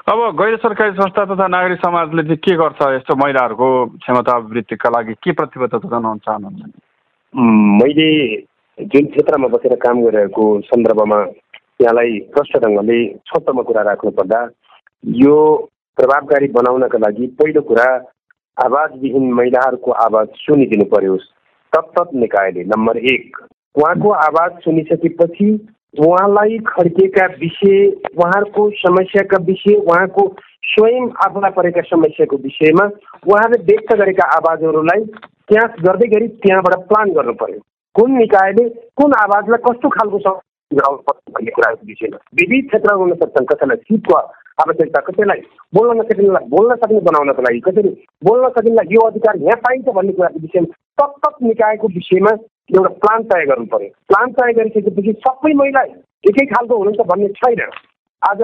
Speaker 6: अब गैर सरकारी संस्था तथा नागरिक समाजले चाहिँ के गर्छ यस्तो महिलाहरूको क्षमता अभिवृद्धिका लागि? के प्रतिबद्धता जनाउन चाहनुहुन्छ?
Speaker 4: मैले जुन क्षेत्रमा बसेर काम गरिरहेको सन्दर्भमा यहाँलाई प्रष्ट ढङ्गले छोटोमा कुरा राख्नुपर्दा यो प्रभावकारी बनाउनका लागि पहिलो कुरा आवाजविहीन महिलाहरूको आवाज सुनिदिनु पर्यो तत्त निकायले नम्बर एक उहाँको आवाज सुनिसकेपछि उहाँलाई खड्किएका विषय उहाँहरूको समस्याका विषय उहाँको स्वयं आफूलाई परेका समस्याको विषयमा उहाँले व्यक्त गरेका आवाजहरूलाई त्यहाँ गर्दै गरी त्यहाँबाट प्लान गर्नु पर्यो। कुन निकायले कुन आवाजलाई कस्तो खालको भन्ने कुराको विषयमा विविध क्षेत्रहरू हुन सक्छन् कसैलाई सिटको आवश्यकता कसैलाई बोल्न नसकिनेलाई बोल्न सक्ने बनाउनको लागि कसरी बोल्न सकिनेलाई यो अधिकार यहाँ पाइन्छ भन्ने कुराको विषयमा तत्त निकायको विषयमा एउटा प्लान तय गर्नु पर्यो। प्लान तय गरिसकेपछि सबै महिला एकै खालको हुनुहुन्छ भन्ने छैन। आज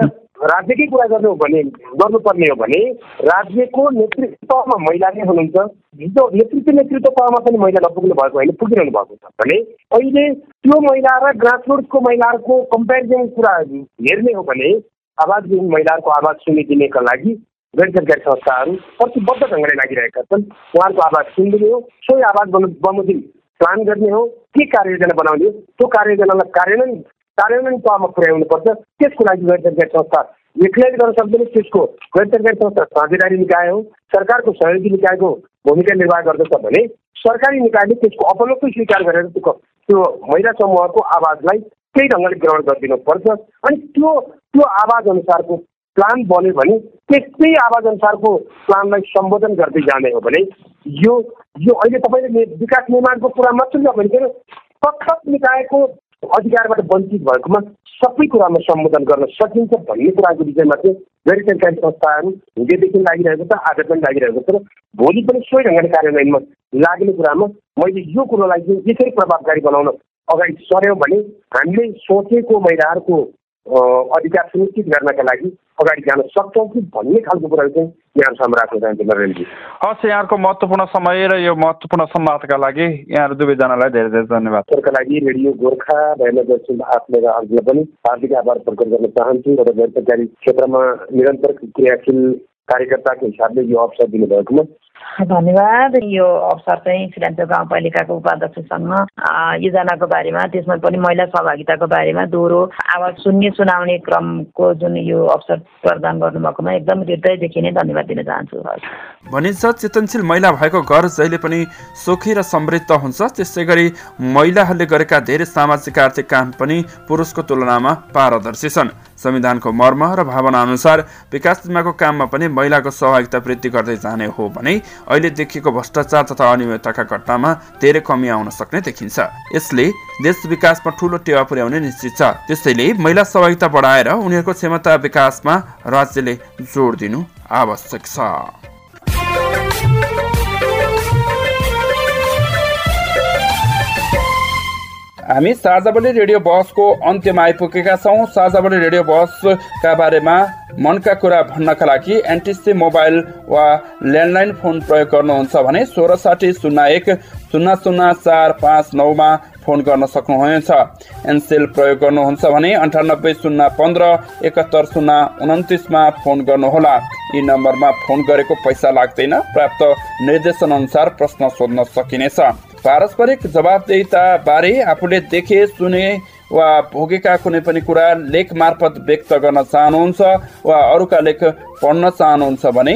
Speaker 4: राज्यकै कुरा गर्नु हो भने गर्नुपर्ने हो भने राज्यको नेतृत्व तहमा महिला नै हुनुहुन्छ। हिजो नेतृत्व नेतृत्व तहमा पनि महिला नपुग्नु भएको होइन पुगिरहनु भएको छ। भने अहिले त्यो महिला र ग्रासरुट्सको महिलाहरूको कम्पेरिजन कुरा हेर्ने हो भने आवाजविहीन महिलाहरूको आवाज सुनिदिनेका लागि गैर सरकारी संस्थाहरू प्रतिबद्ध ढङ्गले लागिरहेका छन्। उहाँहरूको आवाज सुनिदिने हो। सोही आवाज बमोजिम प्लान गर्ने हो के कार्ययोजना बनाउने हो त्यो कार्ययोजनालाई कार्यान्वयन कार्यान्वयन तहमा पुर्याउनु पर्छ त्यसको लागि गैर सरकारी संस्था एक्लैले गर्न सक्दैन त्यसको गैर सरकारी संस्था साझेदारी निकाय हो सरकारको सहयोगी निकायको भूमिका निर्वाह गर्दछ भने सरकारी निकायले त्यसको अपलोकै स्वीकार गरेर त्यो त्यो महिला समूहको आवाजलाई त्यही ढङ्गले ग्रहण गरिदिनु पर्छ अनि त्यो त्यो आवाज अनुसारको प्लान बन्यो भने त्यस्तै आवाज अनुसारको प्लानलाई सम्बोधन गर्दै जाने हो भने यो यो अहिले तपाईँले विकास निर्माणको कुरा मात्रै नभनिकन प्रत्येक निकायको अधिकारबाट वञ्चित भएकोमा सबै कुरामा सम्बोधन गर्न सकिन्छ भन्ने कुराको विषयमा चाहिँ गैर सरकारी संस्थाहरू हिजोदेखि लागिरहेको छ आज पनि लागिरहेको छ र भोलि पनि सोही ढङ्गले कार्यान्वयनमा लाग्ने कुरामा मैले यो कुरोलाई चाहिँ यसरी प्रभावकारी बनाउन अगाडि सर्यौँ भने हामीले सोचेको महिलाहरूको अधिकार सुनिश्चित गर्नका लागि अगाडि जान सक्छौँ कि भन्ने खालको कुरा चाहिँ यहाँहरूसम्म राख्न चाहन्छु नरेन्द्रजी
Speaker 1: हस् यहाँहरूको महत्त्वपूर्ण समय र यो महत्त्वपूर्ण संवादका लागि यहाँहरू दुवैजनालाई धेरै धेरै धन्यवाद।
Speaker 4: त्यसका लागि रेडियो गोर्खा भएन आफ्नै हजुरलाई पनि हार्दिक आभार प्रकट गर्न चाहन्छु र गैर सरकारी क्षेत्रमा निरन्तर क्रियाशील कार्यकर्ताको हिसाबले यो अवसर दिनुभएकोमा
Speaker 3: धन्यवाद। यो अवसर चाहिँ सिलाञ्चोक गाउँपालिकाको उपाध्यक्षसँग योजनाको बारेमा त्यसमा पनि महिला सहभागिताको बारेमा दोहोरो आवाज सुन्ने सुनाउने क्रमको जुन यो अवसर प्रदान गर्नुभएकोमा एकदम हृदयदेखि नै धन्यवाद दिन चाहन्छु।
Speaker 1: भनिन्छ चेतनशील महिला भएको घर जहिले पनि सुखी र समृद्ध हुन्छ। त्यसै गरी महिलाहरूले गरेका धेरै सामाजिक आर्थिक काम पनि पुरुषको तुलनामा पारदर्शी छन्। संविधानको मर्म र भावना अनुसार विकास सीमाको काममा पनि महिलाको सहभागिता वृद्धि गर्दै जाने हो भने अहिले देखिएको भ्रष्टाचार तथा अनियमितताका घटनामा धेरै कमी आउन सक्ने देखिन्छ। यसले देश विकासमा ठूलो टेवा पुर्याउने निश्चित छ। त्यसैले महिला सहभागिता बढाएर उनीहरूको क्षमता विकासमा राज्यले जोड दिनु आवश्यक छ। हामी साझाबली रेडियो बसको अन्त्यमा आइपुगेका छौँ। साझाबली रेडियो बसका बारेमा मनका कुरा भन्नका लागि एनटिसी मोबाइल वा ल्यान्डलाइन फोन प्रयोग गर्नुहुन्छ भने सोह्र साठी शून्य एक शून्य शून्य चार पाँच नौमा फोन गर्न सक्नुहुनेछ। एनसेल प्रयोग गर्नुहुन्छ भने अन्ठानब्बे शून्य पन्ध्र एकात्तर शून्य उन्तिसमा फोन गर्नुहोला। यी नम्बरमा फोन गरेको पैसा लाग्दैन। प्राप्त निर्देशन अनुसार प्रश्न सोध्न सकिनेछ। पारस्परिक जवाबदेता बारे आफूले देखे सुने वा भोगेका कुनै पनि कुरा लेख मार्फत व्यक्त गर्न चाहनुहुन्छ वा अरूका लेख पढ्न चाहनुहुन्छ भने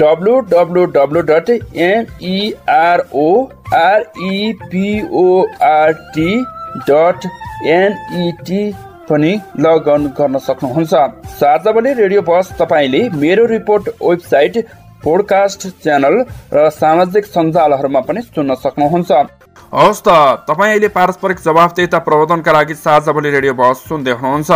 Speaker 1: W W W dot MEROREPORT dot net पनि लगअन गर्न सक्नुहुन्छ। साझावली रेडियो बस तपाईँले मेरो रिपोर्ट वेबसाइट पोडकास्ट च्यानल र सामाजिक सञ्जालहरूमा पनि सुन्न सक्नुहुन्छ। हवस् त तपाईँ अहिले पारस्परिक जवाफदेता प्रबन्धनका लागि साझा बोली रेडियो बस सुन्दै हुनुहुन्छ।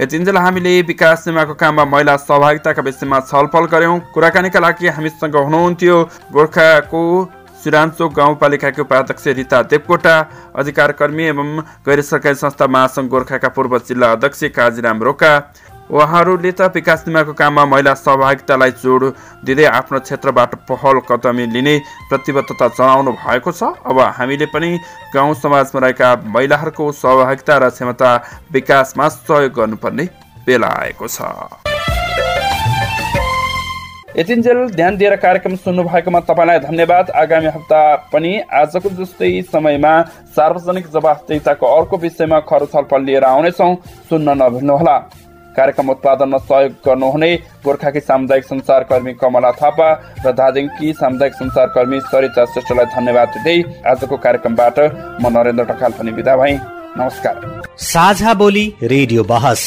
Speaker 1: यतिन्जेल हामीले विकास सीमाको काममा महिला सहभागिताका विषयमा छलफल गऱ्यौँ। कुराकानीका लागि हामीसँग हुनुहुन्थ्यो गोर्खाको सिरान्चोक गाउँपालिकाको उपाध्यक्ष रिता देवकोटा अधिकार कर्मी एवं गैर सरकारी संस्था महासङ्घ गोर्खाका पूर्व जिल्ला अध्यक्ष काजीराम रोका उहाँहरूले त विकास निमाको काममा महिला सहभागितालाई जोड दिँदै आफ्नो क्षेत्रबाट पहल कदमी लिने प्रतिबद्धता जनाउनु भएको छ। अब हामीले पनि गाउँ समाजमा रहेका महिलाहरूको सहभागिता र क्षमता विकासमा सहयोग गर्नुपर्ने बेला आएको छ। यतिन्जेल ध्यान दिएर कार्यक्रम सुन्नु भएकोमा तपाईँलाई धन्यवाद। आगामी हप्ता पनि आजको जस्तै समयमा सार्वजनिक जवाफदेताको अर्को विषयमा खर छलफल लिएर आउनेछौँ। सुन्न नभुल्नुहोला कार्यक्रम उत्पादनमा सहयोग गर्नुहुने गोर्खाकी सामुदायिक संसारकर्मी कमला थापा र दार्जिलिङकी सामुदायिक संसारकर्मी सरिता श्रेष्ठलाई धन्यवाद दिँदै आजको कार्यक्रमबाट म नरेन्द्र ढकाल पनि विदा भएँ। नमस्कार।
Speaker 7: साझा बोली रेडियो बहस।